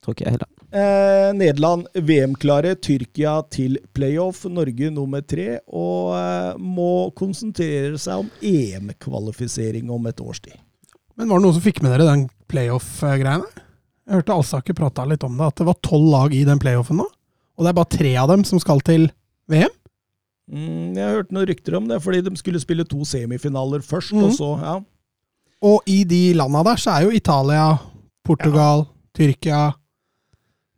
Speaker 3: Tror ikke jeg heller.
Speaker 1: Eh, Nederland VM-klare, Tyrkia til playoff, Norge nummer tre, og eh, må konsentrere seg om EM-kvalifisering om et års tid.
Speaker 2: Men var det noen som fikk med dere den playoff-greiene? Jeg hørte Alsaker prata litt om det, at det var tolv lag i den playoffen nå. Og det er bare tre av dem som skal til VM.
Speaker 1: Mm, jeg hørte noen rykter om det, fordi de skulle spille to semifinaler først,
Speaker 2: mm.
Speaker 1: og så ja.
Speaker 2: Og i de landa der så er jo Italia, Portugal, Tyrkia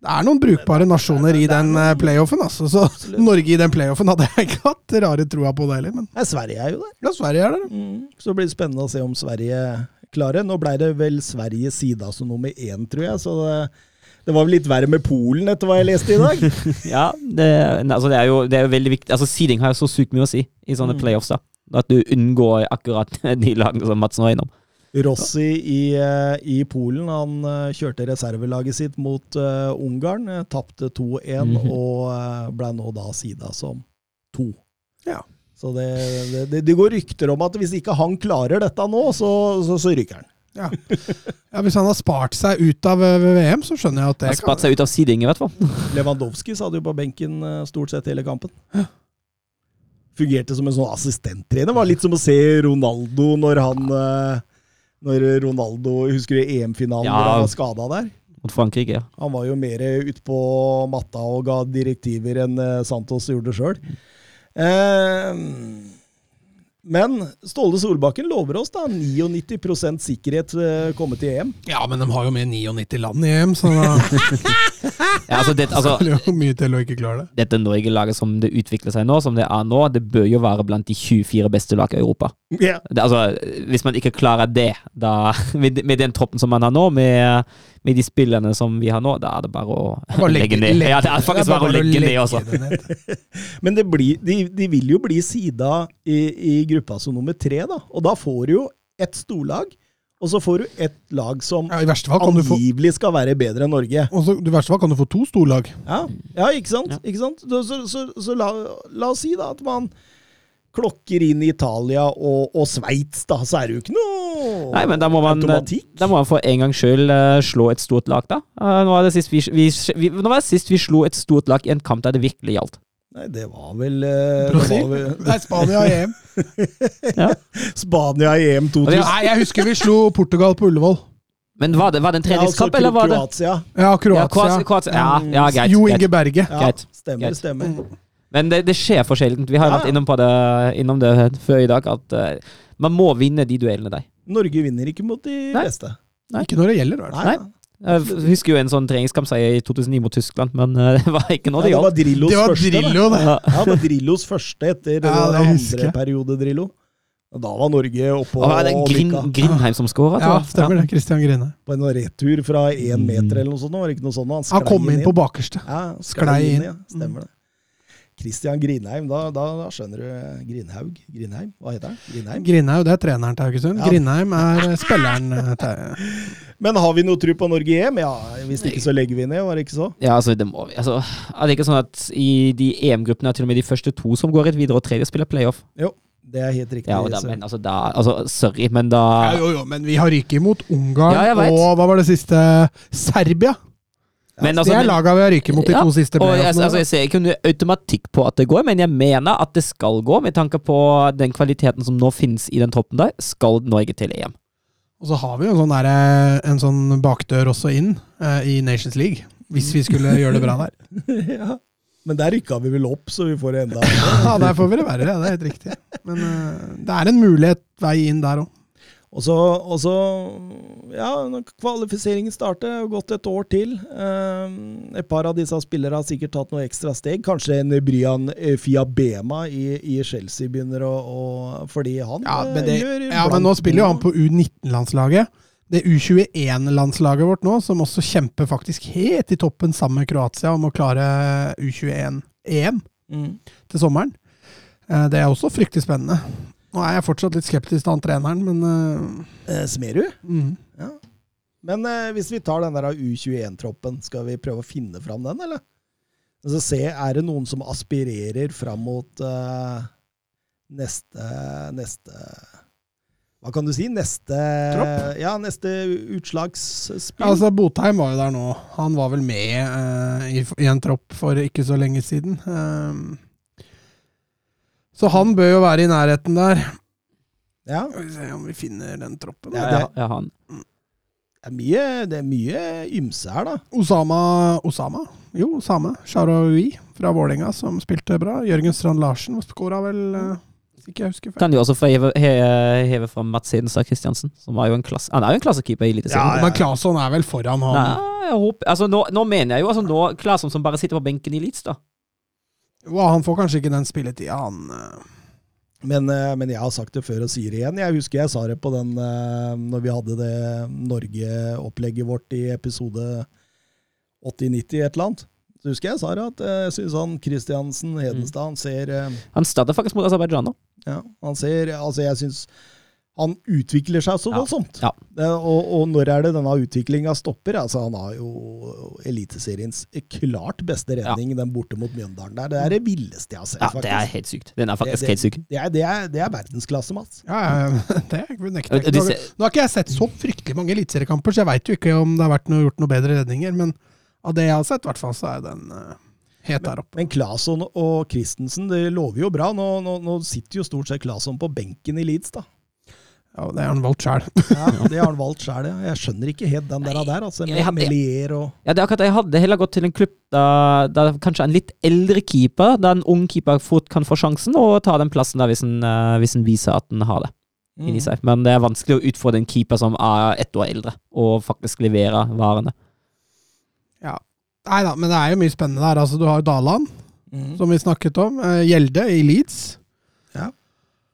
Speaker 2: Det er noen brukbare nasjoner i den eh, playoffen, altså. Så Norge i den playoffen hadde jeg ikke hatt rare troa på det heller, men
Speaker 1: ja, Sverige er jo der.
Speaker 2: ja, Sverige er der.
Speaker 1: Mm. Så blir det spennende å se om Sverige klarer. Nå ble det vel Sverige sida som nummer én, tror jeg. Så det, det var vel litt verre med Polen, etter hva jeg leste i dag. *laughs*
Speaker 3: Ja, det, altså det, er jo, det er jo veldig viktig Altså Seeding har jo så sykt mye å si i sånne
Speaker 1: Mm.
Speaker 3: playoffs. da At du unngår akkurat *laughs* de lagene som Madsen var innom.
Speaker 1: Rossi i, eh, i Polen han eh, kjørte reservelaget sitt mot uh, Ungarn, tapte 2-1
Speaker 3: Mhm.
Speaker 1: og uh, ble nå da sida som to.
Speaker 2: Ja.
Speaker 1: Så det, det, det, går rykter om at hvis ikke han klarer dette nå, så, så, så ryker han.
Speaker 2: Ja. ja, Hvis han har spart seg ut av VM, så skjønner jeg at det
Speaker 3: Har Spart seg ut av siding, i hvert fall. *laughs*
Speaker 1: Lewandowski satt jo på benken stort sett hele kampen. Fungerte som en sånn assistenttrener. Var litt som å se Ronaldo når han Når Ronaldo Husker du EM-finalen
Speaker 3: Ja.
Speaker 1: hvor han var skada der?
Speaker 3: Mot Frankrike. ja.
Speaker 1: Han var jo mer ute på matta og ga direktiver enn eh, Santos gjorde sjøl. Men Ståle Solbakken lover oss da 99 sikkerhet eh, komme til EM.
Speaker 2: Ja, men de har jo med 99 land i EM, så da *laughs*
Speaker 3: Ja, altså, det, *laughs* altså,
Speaker 2: er det jo mye til å ikke klare det.
Speaker 3: dette Norge-laget som det utvikler seg nå, som det er nå, det bør jo være blant de 24 beste lag i Europa.
Speaker 1: Yeah.
Speaker 3: Det, altså, hvis man ikke klarer det, da, *laughs* med, med den troppen som man har nå, med, med de spillene som vi har nå, da er det bare å
Speaker 2: Bare
Speaker 3: legge ned. Ja, det er faktisk bare, å legge ned også.
Speaker 1: Men det blir, de, de vil jo bli sida i, i gruppa som nummer tre, da. Og da får du jo ett storlag, og så får du ett lag som
Speaker 2: Ja, I verste fall kan du få
Speaker 1: angivelig skal være bedre enn Norge.
Speaker 2: og så, I verste fall kan du få to storlag.
Speaker 1: Ja, ja ikke sant?
Speaker 3: Ja.
Speaker 1: Ikke sant? Så, så, så, så la, la oss si da at man klokker inn Italia og, og Sveits, da, så er det jo ikke noe
Speaker 3: Nei, men da må man,
Speaker 1: automatikk.
Speaker 3: da må man for en gangs skyld uh, slå et stort lag, da. Uh, nå, var det sist vi, vi, vi, nå var det sist vi slo et stort lag i en kamp der det virkelig gjaldt.
Speaker 1: Nei, det var vel uh, det var vel, *laughs*
Speaker 2: Nei, Spania i EM. *laughs*
Speaker 1: Spania i EM 2000.
Speaker 2: Nei, jeg husker vi slo Portugal på Ullevål.
Speaker 3: Men var det, var det en
Speaker 1: Ja, altså,
Speaker 3: eller var det
Speaker 1: Kroatia.
Speaker 2: Ja,
Speaker 3: Ja,
Speaker 2: Kroatia.
Speaker 3: Kroatia. Kroatia. Ja, ja, greit.
Speaker 2: Jo. Inge Berge.
Speaker 1: Ja, Stemmer,
Speaker 3: Greit.
Speaker 1: stemmer.
Speaker 3: Men det, det skjer for sjelden. Vi har
Speaker 1: Ja.
Speaker 3: vært innom, på det, innom det før i dag, at uh, man må vinne de duellene der.
Speaker 1: Norge vinner ikke mot de
Speaker 3: Nei.
Speaker 1: beste.
Speaker 2: Ikke når det gjelder, i hvert fall.
Speaker 1: Nei,
Speaker 3: Nei. Jeg husker jo en sånn treningskampseier i 2009 mot Tyskland, men eh, *laughs* det var ikke noe det
Speaker 1: det var
Speaker 3: gjaldt.
Speaker 1: Drillos
Speaker 2: Det var
Speaker 1: første.
Speaker 2: Drillo, det.
Speaker 3: Ja.
Speaker 1: Ja, det var Drillos første etter
Speaker 2: Ja, husker
Speaker 1: andre periode Drillo. Da var Norge oppe
Speaker 3: Og var det
Speaker 1: og
Speaker 3: Grin, Grindheim som skåra?
Speaker 2: Ja, stemmer det. Christian Grine.
Speaker 1: på en retur fra én meter eller noe sånt. Var det ikke noe sånt? Han,
Speaker 2: Han kom inn på bakerste.
Speaker 1: Ja,
Speaker 2: Sklei
Speaker 1: sklei inn,
Speaker 2: inn.
Speaker 1: ja. Stemmer det. Christian Grinheim, da, da, da skjønner du Grinhaug? Grinheim? Hva heter han? Grinheim?
Speaker 2: Grinhaug, det er treneren til Haugesund.
Speaker 1: Ja.
Speaker 2: Grinheim er eh, spilleren eh, til *laughs*
Speaker 1: Men har vi noe tro på Norge i EM? Ja, hvis ikke så legger vi ned, var det ikke så?
Speaker 3: Ja, altså, det må vi. Altså, er det ikke sånn at i de EM-gruppene er til og med de første to som går rett videre, og tredje spiller playoff?
Speaker 1: Jo, det er helt riktig.
Speaker 3: Ja, da, men altså, da Altså, sorry, men da
Speaker 2: ja, Jo, jo, men vi har ryket imot Ungarn
Speaker 3: Ja,
Speaker 2: og hva var det siste? Serbia.
Speaker 3: Men
Speaker 2: det
Speaker 3: altså,
Speaker 2: er laga vi har ryket mot de
Speaker 3: Ja,
Speaker 2: to siste
Speaker 3: Og jeg, altså, jeg ser ikke noe automatikk på at det går, men jeg mener at det skal gå, med tanke på den kvaliteten som nå finnes i den troppen der, skal Norge til EM.
Speaker 2: Og så har vi jo en sånn, der, en sånn bakdør også inn uh, i Nations League, hvis vi skulle *laughs* gjøre det bra der. *laughs*
Speaker 1: ja. Men der rykka vi vel opp, så vi får enda *laughs*
Speaker 2: Ja, Der får vi det verre, ja, det er helt riktig. Men uh, det er en mulighet vei inn der òg.
Speaker 1: Og så, og så Ja, når kvalifiseringen starter, og gått et år til. Eh, et par av disse spillere har sikkert tatt noe ekstra steg. Kanskje en Brian eh, Fiabema i, i Chelsea begynner å, å Fordi han
Speaker 2: Ja,
Speaker 1: eh,
Speaker 2: men, det,
Speaker 1: gjør
Speaker 2: ja, men nå spiller jo han på U19-landslaget. Det U21-landslaget vårt nå, som også kjemper faktisk helt i toppen sammen med Kroatia om å klare U21-EM
Speaker 1: mm.
Speaker 2: til sommeren. Eh, Det er også fryktelig spennende. Nå er jeg fortsatt litt skeptisk til han treneren, men uh...
Speaker 1: eh, Smerud?
Speaker 2: mm.
Speaker 1: Ja. Men eh, hvis vi tar den der U21-troppen, skal vi prøve å finne fram den, eller? Altså, se, er det noen som aspirerer fram mot uh, neste Neste Hva kan du si? Neste
Speaker 2: Tropp?
Speaker 1: Ja, neste utslagsspill?
Speaker 2: Altså, Botheim var jo der nå. Han var vel med uh, i, i en tropp for ikke så lenge siden. Eh, så han bør jo være i nærheten der.
Speaker 1: ja.
Speaker 2: Skal vi se om vi finner den troppen.
Speaker 1: Ja,
Speaker 3: Ja,
Speaker 1: det-
Speaker 3: ja, han.
Speaker 1: Det er mye, det er mye ymse her, da.
Speaker 2: Osama Osama? Jo, samme. Sharawi fra Vålerenga, som spilte bra. Jørgen Strand Larsen skåra vel eh, Hvis ikke jeg husker feil.
Speaker 3: Kan jo også få heve, he, heve fram Mats Hedenstad Christiansen, som var jo en klasse, han er jo en klassekeeper i Eliteserien.
Speaker 1: Ja, ja.
Speaker 2: Men Claesson er vel foran han?
Speaker 3: Nei, jeg håper, altså nå, nå mener jeg jo altså nå Claesson som bare sitter på benken i Leeds, da.
Speaker 2: Jo, han får kanskje ikke den spilletida, han eh.
Speaker 1: Men, eh, men jeg har sagt det før og sier det igjen. Jeg husker jeg sa det på den eh, når vi hadde det Norge-opplegget vårt i episode 80-90 et eller annet. Så husker jeg sa det at jeg syns han Kristiansen Hedenstad han ser
Speaker 3: Han starter faktisk mot Aserbajdsjan nå.
Speaker 1: Ja, han ser Altså, jeg syns han utvikler seg så
Speaker 3: Ja,
Speaker 1: voldsomt.
Speaker 3: ja.
Speaker 1: Det, og, og når er det denne utviklinga stopper? Altså, han har jo Eliteseriens klart beste redning, den borte mot Mjøndalen der. Det er det villeste jeg har sett,
Speaker 3: Ja,
Speaker 1: faktisk.
Speaker 3: det er helt sykt. Den er faktisk
Speaker 1: Det-
Speaker 3: helt syk.
Speaker 1: Det er, det er, det er verdensklasse, Mats.
Speaker 2: Ja, ja, *laughs* det nekter jeg ikke. Nå, nå har ikke jeg sett så fryktelig mange eliteseriekamper, så jeg veit jo ikke om det har vært noe, gjort noe bedre redninger, men av det jeg har sett, i hvert fall, så er den eh, helt der oppe.
Speaker 1: Men Claesson og Christensen det lover jo bra. Nå, nå, nå sitter jo stort sett Claesson på benken i Leeds, da.
Speaker 2: Ja, det har han valgt sjøl. *laughs*
Speaker 1: Ja, Det har han valgt sjøl, ja. Jeg skjønner ikke helt den der. der altså, med
Speaker 3: hadde-
Speaker 1: Melier og
Speaker 3: Ja, det er akkurat det. Jeg hadde heller gått til en klubb der, der kanskje en litt eldre keeper, der en ung keeper fort kan få sjansen, og ta den plassen der hvis en, eh, hvis en viser at en har det
Speaker 1: Mm.
Speaker 3: inni seg. Men det er vanskelig å utfordre en keeper som er ett år eldre, og faktisk levere varene.
Speaker 2: Ja. Nei da, men det er jo mye spennende der. Altså, du har jo Daland,
Speaker 1: Mm.
Speaker 2: som vi snakket om. Eh, Gjelde i Leeds.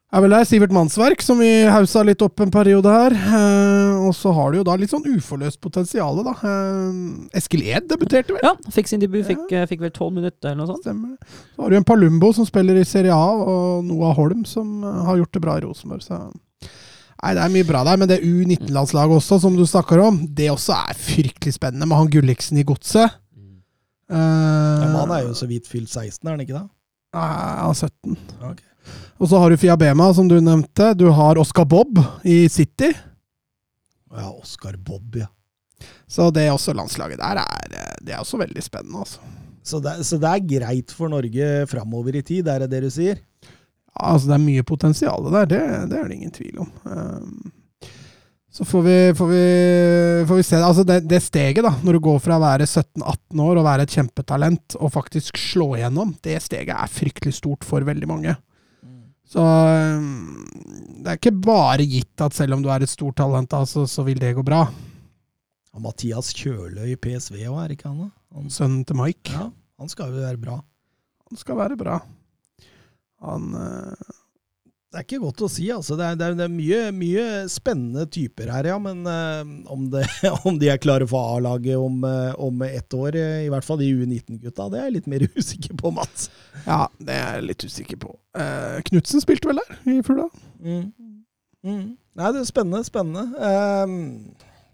Speaker 2: Er vel der Sivert Mannsverk, som vi hausa litt opp en periode her. Eh, og så har du jo da litt sånn uforløst potensial, da. Eh, Eskil Ed debuterte vel?
Speaker 3: Ja, fikk sin debut. Fikk, ja. fikk vel tolv minutter, eller noe sånt.
Speaker 2: Stemmer. Så har du en Palumbo som spiller i Serie A, og Noah Holm som eh, har gjort det bra i Rosenborg. Så Nei, det er mye bra der, men det U19-landslaget også, som du snakker om, det også er fryktelig spennende, med han Gulliksen i godset. Eh,
Speaker 1: Ja, men han er jo så vidt fylt 16, er han ikke det?
Speaker 2: er 17.
Speaker 1: Ok.
Speaker 2: Og så har du Fiabema, som du nevnte. Du har Oscar Bob i City.
Speaker 1: Ja, Oscar Bob, ja.
Speaker 2: Så det er også landslaget der er, eh, det er også veldig spennende, altså.
Speaker 1: Så det, så det er greit for Norge framover i tid, er det det du sier?
Speaker 2: Ja, altså det er mye potensial der, det, det er det ingen tvil om. Um, så får vi, får vi, får vi se. Altså det, det, steget, da, når du går fra å være 17-18 år og være et kjempetalent, og faktisk slå igjennom, det steget er fryktelig stort for veldig mange. Så um, det er ikke bare gitt at selv om du er et stort talent, altså, så, så vil det gå bra.
Speaker 1: Og Mathias Kjøløy i PSV òg, er ikke han da? Han,
Speaker 2: Sønnen til Mike.
Speaker 1: ja, han skal jo være bra.
Speaker 2: Han skal være bra. Han uh,
Speaker 1: Det er ikke godt å si, altså. Det er, det er, det er mye, mye, spennende typer her, ja. Men uh, om, det, *laughs* om, de er klare for A-laget om, uh, om, ett år, i hvert fall de U19-gutta, det er jeg litt mer *laughs* usikker på, Mats.
Speaker 2: Ja, det er jeg litt usikker på. Uh, Knutsen spilte vel der i Fugla?
Speaker 1: Mm. Mm. Nei, det er spennende, spennende. Um,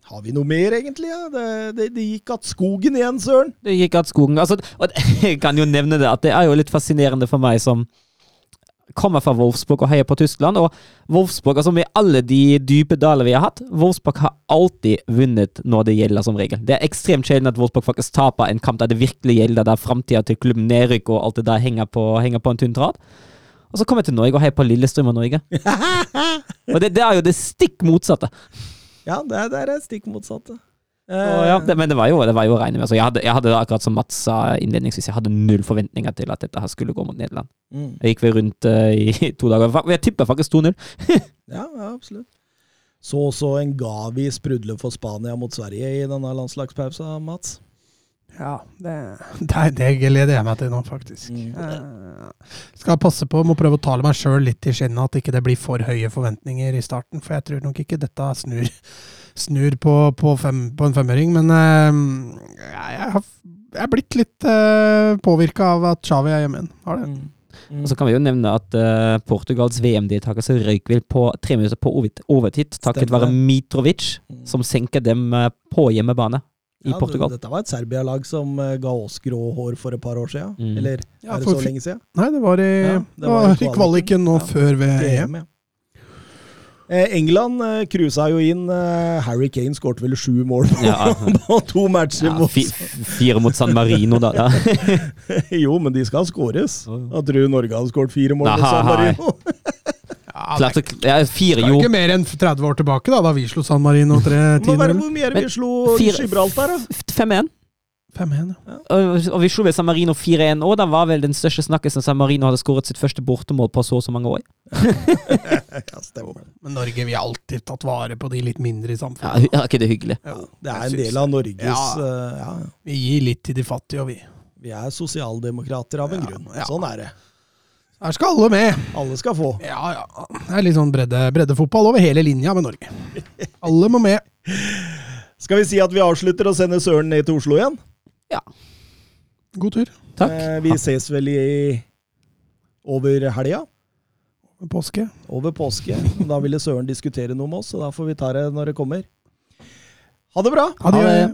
Speaker 1: har vi noe mer, egentlig? Ja? Det, det, det gikk att skogen igjen, søren!
Speaker 3: Det gikk att skogen. Altså, og *laughs* jeg kan jo nevne det, at det er jo litt fascinerende for meg som kommer fra Wolfsburg og heier på Tyskland. Og Wolfsburg, altså med alle de dype daler vi har hatt, Wolfsburg har alltid vunnet når det gjelder, som regel. Det er ekstremt sjelden at Wolfsburg faktisk taper en kamp der det virkelig gjelder, der framtida til klubben nedrykk og alt det der henger på, henger på en tynn tråd. Og så kommer jeg til Norge og heier på Lillestrøm og Norge. *laughs* og det, det er jo det stikk motsatte.
Speaker 1: Ja, det er, det stikk motsatte.
Speaker 3: Uh, ja, det, men det var jo, det var jo å regne med. Så jeg, hadde, jeg hadde akkurat som Mats sa innledningsvis, jeg hadde null forventninger til at dette her skulle gå mot Nederland. Mm. Jeg gikk vel rundt uh, i to dager. Jeg tipper faktisk 2-0. *laughs*
Speaker 1: ja, ja, absolutt. Så også en Gavi sprudle for Spania mot Sverige i denne landslagspausa, Mats?
Speaker 2: Ja, det, det, det gleder jeg meg til nå, faktisk. Mm. Uh, skal passe på, må prøve å tale meg sjøl litt i skinnet, at ikke det blir for høye forventninger i starten. For jeg tror nok ikke dette snur snur på, på, fem, på en femøring. Men uh, jeg, jeg, har, jeg, er blitt litt uh, påvirka av at Xavi er hjemme igjen. Har det. Mm.
Speaker 3: Mm. Og så kan vi jo nevne at uh, Portugals VM-deltakelse røyk vel på tre minutter på overtid, takket være Mitrovic, mm. som senker dem uh, på hjemmebane i ja, Portugal.
Speaker 1: Dette var et Serbia-lag som uh, ga oss grå hår for et par år siden. Mm. Eller ja, er det så lenge siden?
Speaker 2: Nei, det var i, ja, det var i kvaliken nå før VM.
Speaker 1: Eh, England eh, cruisa jo inn. Eh, Harry Kane skåret vel sju mål på, ja. *laughs* på to matcher. Ja,
Speaker 3: fi, Fire mot San Marino, da. Ja. *laughs*
Speaker 1: jo, men de skal skåres. Jeg tror Norge hadde skåret fire mål mot San Marino. *laughs*
Speaker 3: ja, det, er fire,
Speaker 2: jo. ikke mer enn 30 år tilbake, da, da vi slo San Marino 3-10.
Speaker 1: Hvor mye vi slo Gibraltar, da?
Speaker 3: 5-1. 5-1, ja. Og, og vi slo ved San Marino 4-1 òg. Da var vel den største snakkisen San Marino hadde skåret sitt første bortemål på så og så mange år. *laughs*
Speaker 2: ja, stemmer. Men Norge, vi har alltid tatt vare på de litt mindre i samfunnet.
Speaker 3: Ja, er ikke det hyggelig?
Speaker 1: Ja, det er en del av Norges ja, uh, ja.
Speaker 2: Vi gir litt til de fattige, og vi.
Speaker 1: Vi er sosialdemokrater av en grunn. Sånn er det.
Speaker 2: Her skal alle med.
Speaker 1: Alle skal få.
Speaker 2: Ja, ja. Det er litt sånn bredde, breddefotball over hele linja med Norge. Alle må med.
Speaker 1: Skal vi si at vi avslutter og sender Søren ned til Oslo igjen?
Speaker 3: Ja.
Speaker 2: God tur.
Speaker 3: Takk.
Speaker 1: Eh, vi ses vel i over helga?
Speaker 2: Over påske.
Speaker 1: Over påske. Da ville Søren diskutere noe med oss, så da får vi ta det når det kommer. Ha det bra!
Speaker 2: Ha det.